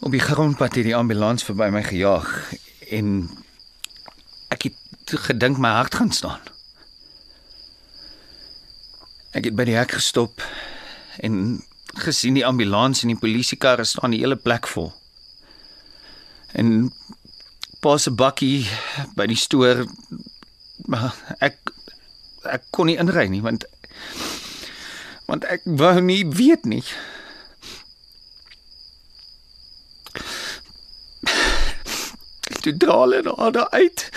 Op die grondpad het die ambulans verby my gejaag en ek het gedink my hart gaan staan. Ek het by die hek gestop en gesien die ambulans en die polisiekarre staan die hele plek vol. En pa se bakkie by die stoor ek ek kon nie inry nie want want ek wou nie weet nie. Toe draal en daar uit.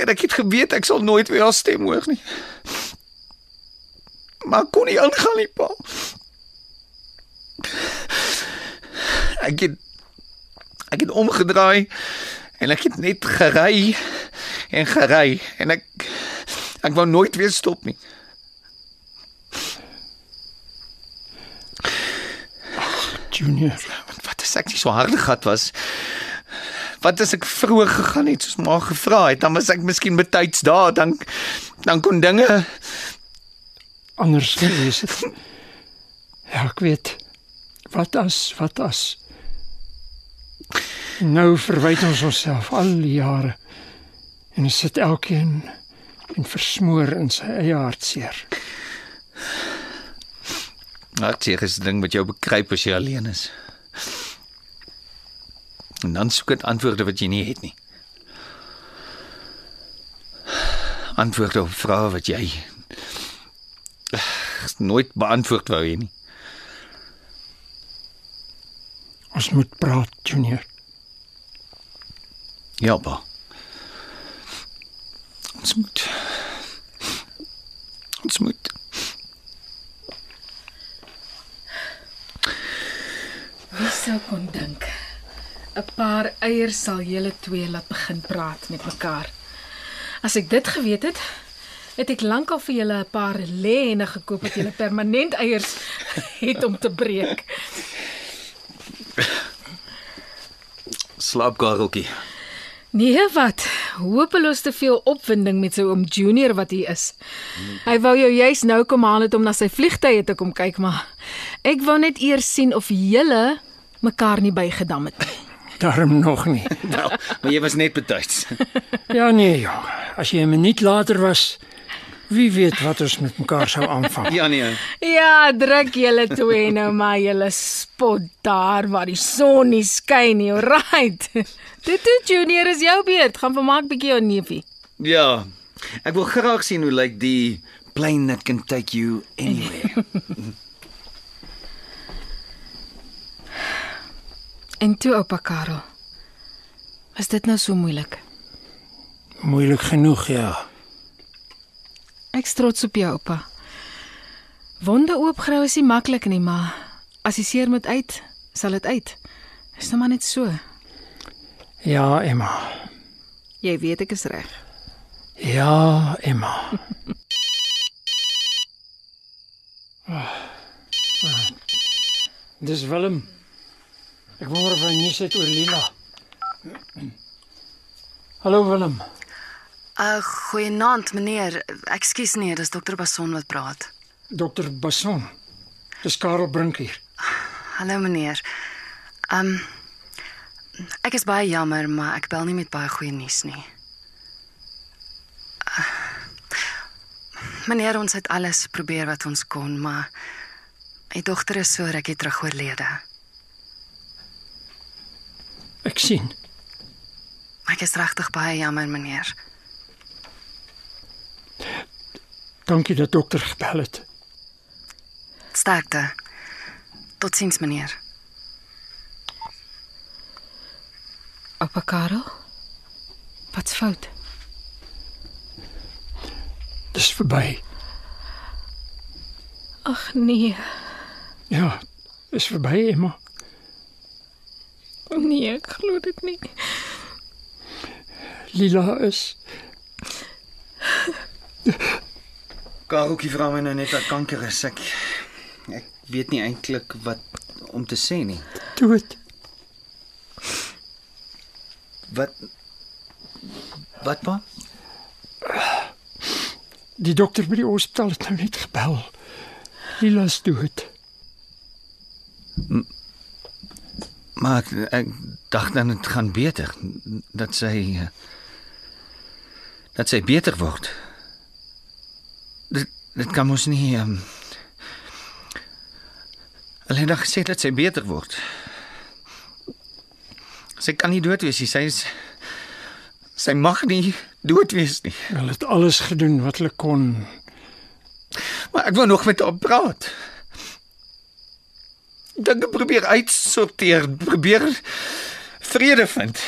ek het geweet ek sal nooit weer haar stem hoor nie. Maar kon nie aangaan nie, pa. Ek het ek het omgedraai en ek het net gery en gery en ek ek wou nooit weer stop nie. Junior, Wat as ek nie so harde gehad was? Wat as ek vroeër gegaan het soos ma gevra het, dan was ek miskien betyds daar, dan dan kon dinge anders gewees het. Ja, ek weet. Wat as, wat as? Nou verwyd ons onsself al die jare en ons sit elkeen en versmoor in sy eie hartseer. hartseer is 'n ding wat jou bekruip as jy alleen is. En dan soek dit antwoorde wat jy nie het nie. Antwoorde op vrae wat jy nooit beantwoord wou hê nie. Ons moet praat, Junior. Ja, pa. Ons moet Ons moet Wie sou kon dink 'n paar eiers sal julle twee laat begin praat met mekaar. As ek dit geweet het, het ek lankal vir julle 'n paar lêene gekoop wat julle permanent eiers het om te breek. slaap Kareltjie. Nee, wat? Hopeloos te veel opwinding met sy oom Junior wat hier is. Hy wou jou juis nou kom haal het om na sy vliegtye te kom kyk, maar ek wou net eers sien of julle mekaar nie bygedam het nie. Daarom nog nie. Nou, maar jy was net betyds. Ja nee, jong. As jy 'n minuut later was, wie weet wat ons met mekaar sou aanvang. Ja nee. Ja, druk julle twee nou maar julle spot daar waar die son nie skyn nie, alright. Dit toe Junior is jou beurt. Gaan vermaak bietjie jou neefie. Ja. Ek wil graag sien hoe lyk die plane that can take you anywhere. En toe oupa Karel. Was dit nou so moeilik? Moeilik genoeg, ja. Ek is trots op jou oupa. Wonde oopgrou is nie maklik nie, maar as die seer moet uit, sal dit uit. Is nou maar net so. Ja, Emma. Jy weet ek is reg. Ja, Emma. Ah, ah. Dis Willem. Ek wonder of hy nie sit oor Lila. Hallo Willem. Uh goeienaand meneer. Ekskuus nee, dis dokter Bason wat praat. Dokter Basson. Dis Karel Brink hier. Hallo meneer. Um ek is baie jammer, maar ek bel nie met baie goeie nuus nie. Uh, meneer, ons het alles probeer wat ons kon, maar my dogter is so rukkie terug oorlede. Ek sien. Ek is regtig baie jammer, meneer. Dankie dat dokter gebel het. Sterkte. Totsiens, meneer. Oupa Karel? Wat's fout? Dis verby. Ag nee. Ja, dis verby, Emma. Nee, ek glo dit nie. Lila is Kareltjie vra my nou net dat kanker is. Ek ek weet nie eintlik wat om te sê nie. dood. Wat Wat pa? Die dokter by die hospitaal het nou net gebel. Lila is dood. Maar ek, ek dacht dan dit gaan beter dat sy eh, dat sy beter word. Dit kan mos nie ehm um, Hulle het gesê dat sy beter word. Sy kan nie dood wees nie. Sy is sy mag nie dood wees nie. Hulle het alles gedoen wat hulle kon. Maar ek wil nog met haar praat. Dinge probeer uitsorteer, probeer vrede vind.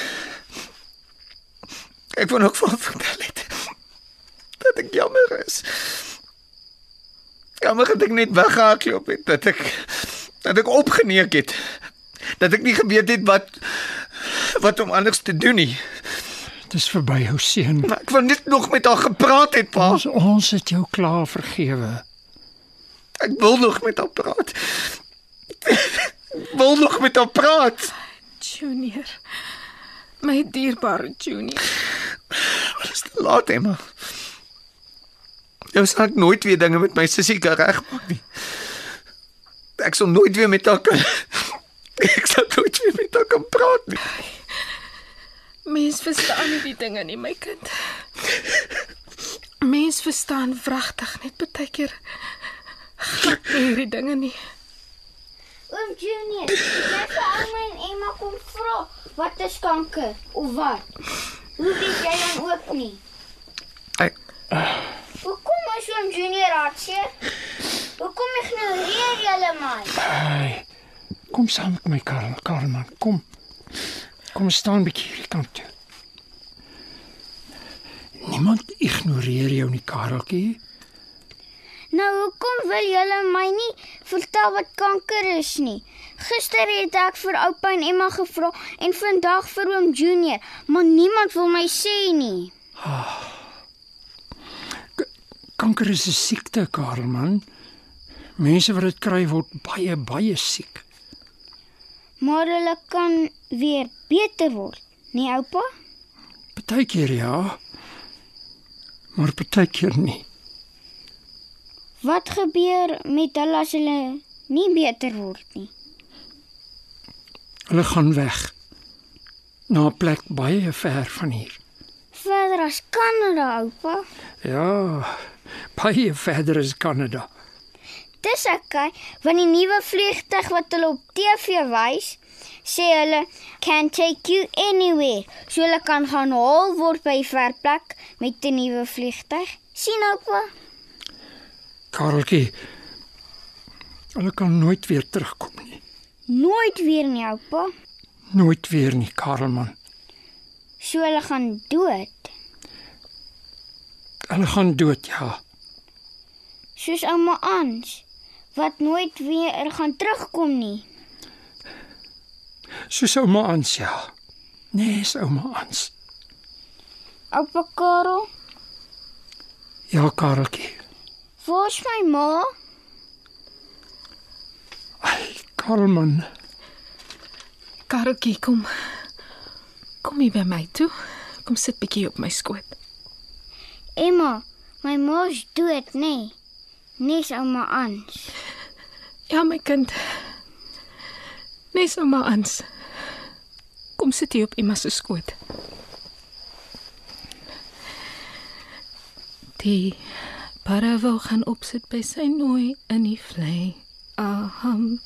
Ek wil vir haar vertel het. dat ek jammer is. Jammer dat ek net weggehardloop het, dat ek dat ek opgeneek het. Dat ek nie geweet het wat wat om anders te doen nie. Dis verby jou seun. Maar ek wou net nog met haar gepraat het, pa. Ons ons het jou klaar vergewe. Ek wil nog met haar praat. Ek wil nog met haar praat. Junior. My dierbare Junior. Dit is te laat, Emma. Jy sal ek nooit weer dinge met my sussie kan regmaak nie. Ek sal nooit weer met haar kan Ek sal nooit weer met haar kan praat nie. Mens verstaan nie die dinge nie, my kind. Mens verstaan wragtig net baie keer glad hierdie dinge nie. Oom Junior, jy vir ouma en Emma kom vra wat is kanker of wat? Hoe weet jy dan ook nie? Ek Hoekom is oom Junior hartseer? Hoekom ignoreer julle my? Hey. Kom saam met my Karel, Karel man, kom. Kom staan bietjie hierdie kant toe. Niemand ignoreer jou nie, Kareltjie. Nou hoekom wil julle my nie vertel wat kanker is nie? Gister het ek vir oupa en Emma gevra en vandag vir oom Junior, maar niemand wil my sê nie. Kanker is 'n siekte, Karel man. Mense wat dit kry word baie baie siek. Maar hulle kan weer beter word, nie oupa? Partykeer ja. Maar partykeer nie. Wat gebeur met hulle as hulle nie beter word nie? Hulle gaan weg. Na 'n plek baie ver van hier. Verder as Kanada, oupa. Ja, baie verder as Kanada. Dis okay, want die nuwe vliegtyg wat hulle op TV wys, sê hulle can take you anywhere. So hulle kan gaan haal word by 'n ver plek met 'n nuwe vliegtyg. sien oupa? Kareltjie. Hulle kan nooit weer terugkom nie. Nooit weer nie, oupa. Nooit weer nie, Karelman. So hulle gaan dood. Hulle gaan dood, ja. Soos ouma Ans wat nooit weer gaan terugkom nie. Soos ouma Ans, ja. Nee, is ouma Ans. Oupa Karel, Ja, Kareltjie. waar's my ma? Ai, Karelman. Kareltjie, kom. Kom hier by my toe. Kom sit bietjie op my skoot. Emma, my ma's dood, nê? Nee. Nes ouma Ans. Ja, my kind. Nes ouma Ans. Kom sit hier op Emma se skoot. Die para wou gaan opsit by sy nooi in die vlei. Aham.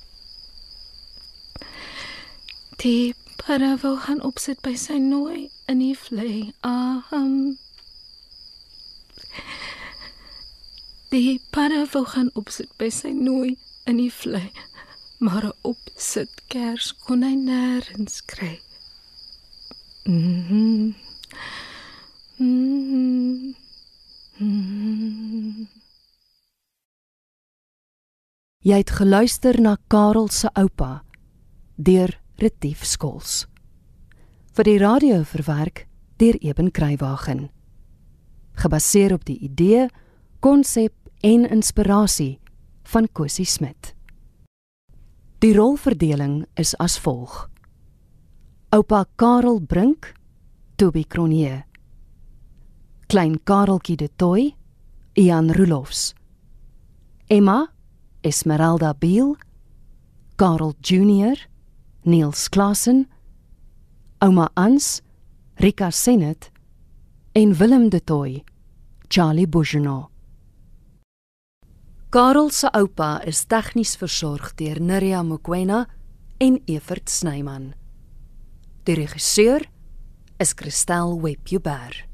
Die para wou gaan opsit by sy nooi in die vlei. Aham. Die para wou gaan opsit by sy nooi in die vlei. Maar 'n opsit kers kon hy nêrens kry. Mhm. Mhm. Mhm. Jy het geluister na Karel se oupa deur Retief Skols. Vir die radio verwerk deur Eben Kruiwagen. Gebaseer op die idee, konsep en inspirasie van Cosie Smit. Die rolverdeling is as volg: Oupa Karel Brink, Toby Cronje. Klein Kareltjie de Tooi, Ian Roelofs. Emma Esmeralda Biel, Karel Junior, Niels Klassen, Ouma Ans, Rika Senet en Willem de Tooi, Charlie Bourgeois. Karel se oupa is tegnies versorg deur Nirja Mokoena en Evert Snyman. Die regisseur is Christel Webber.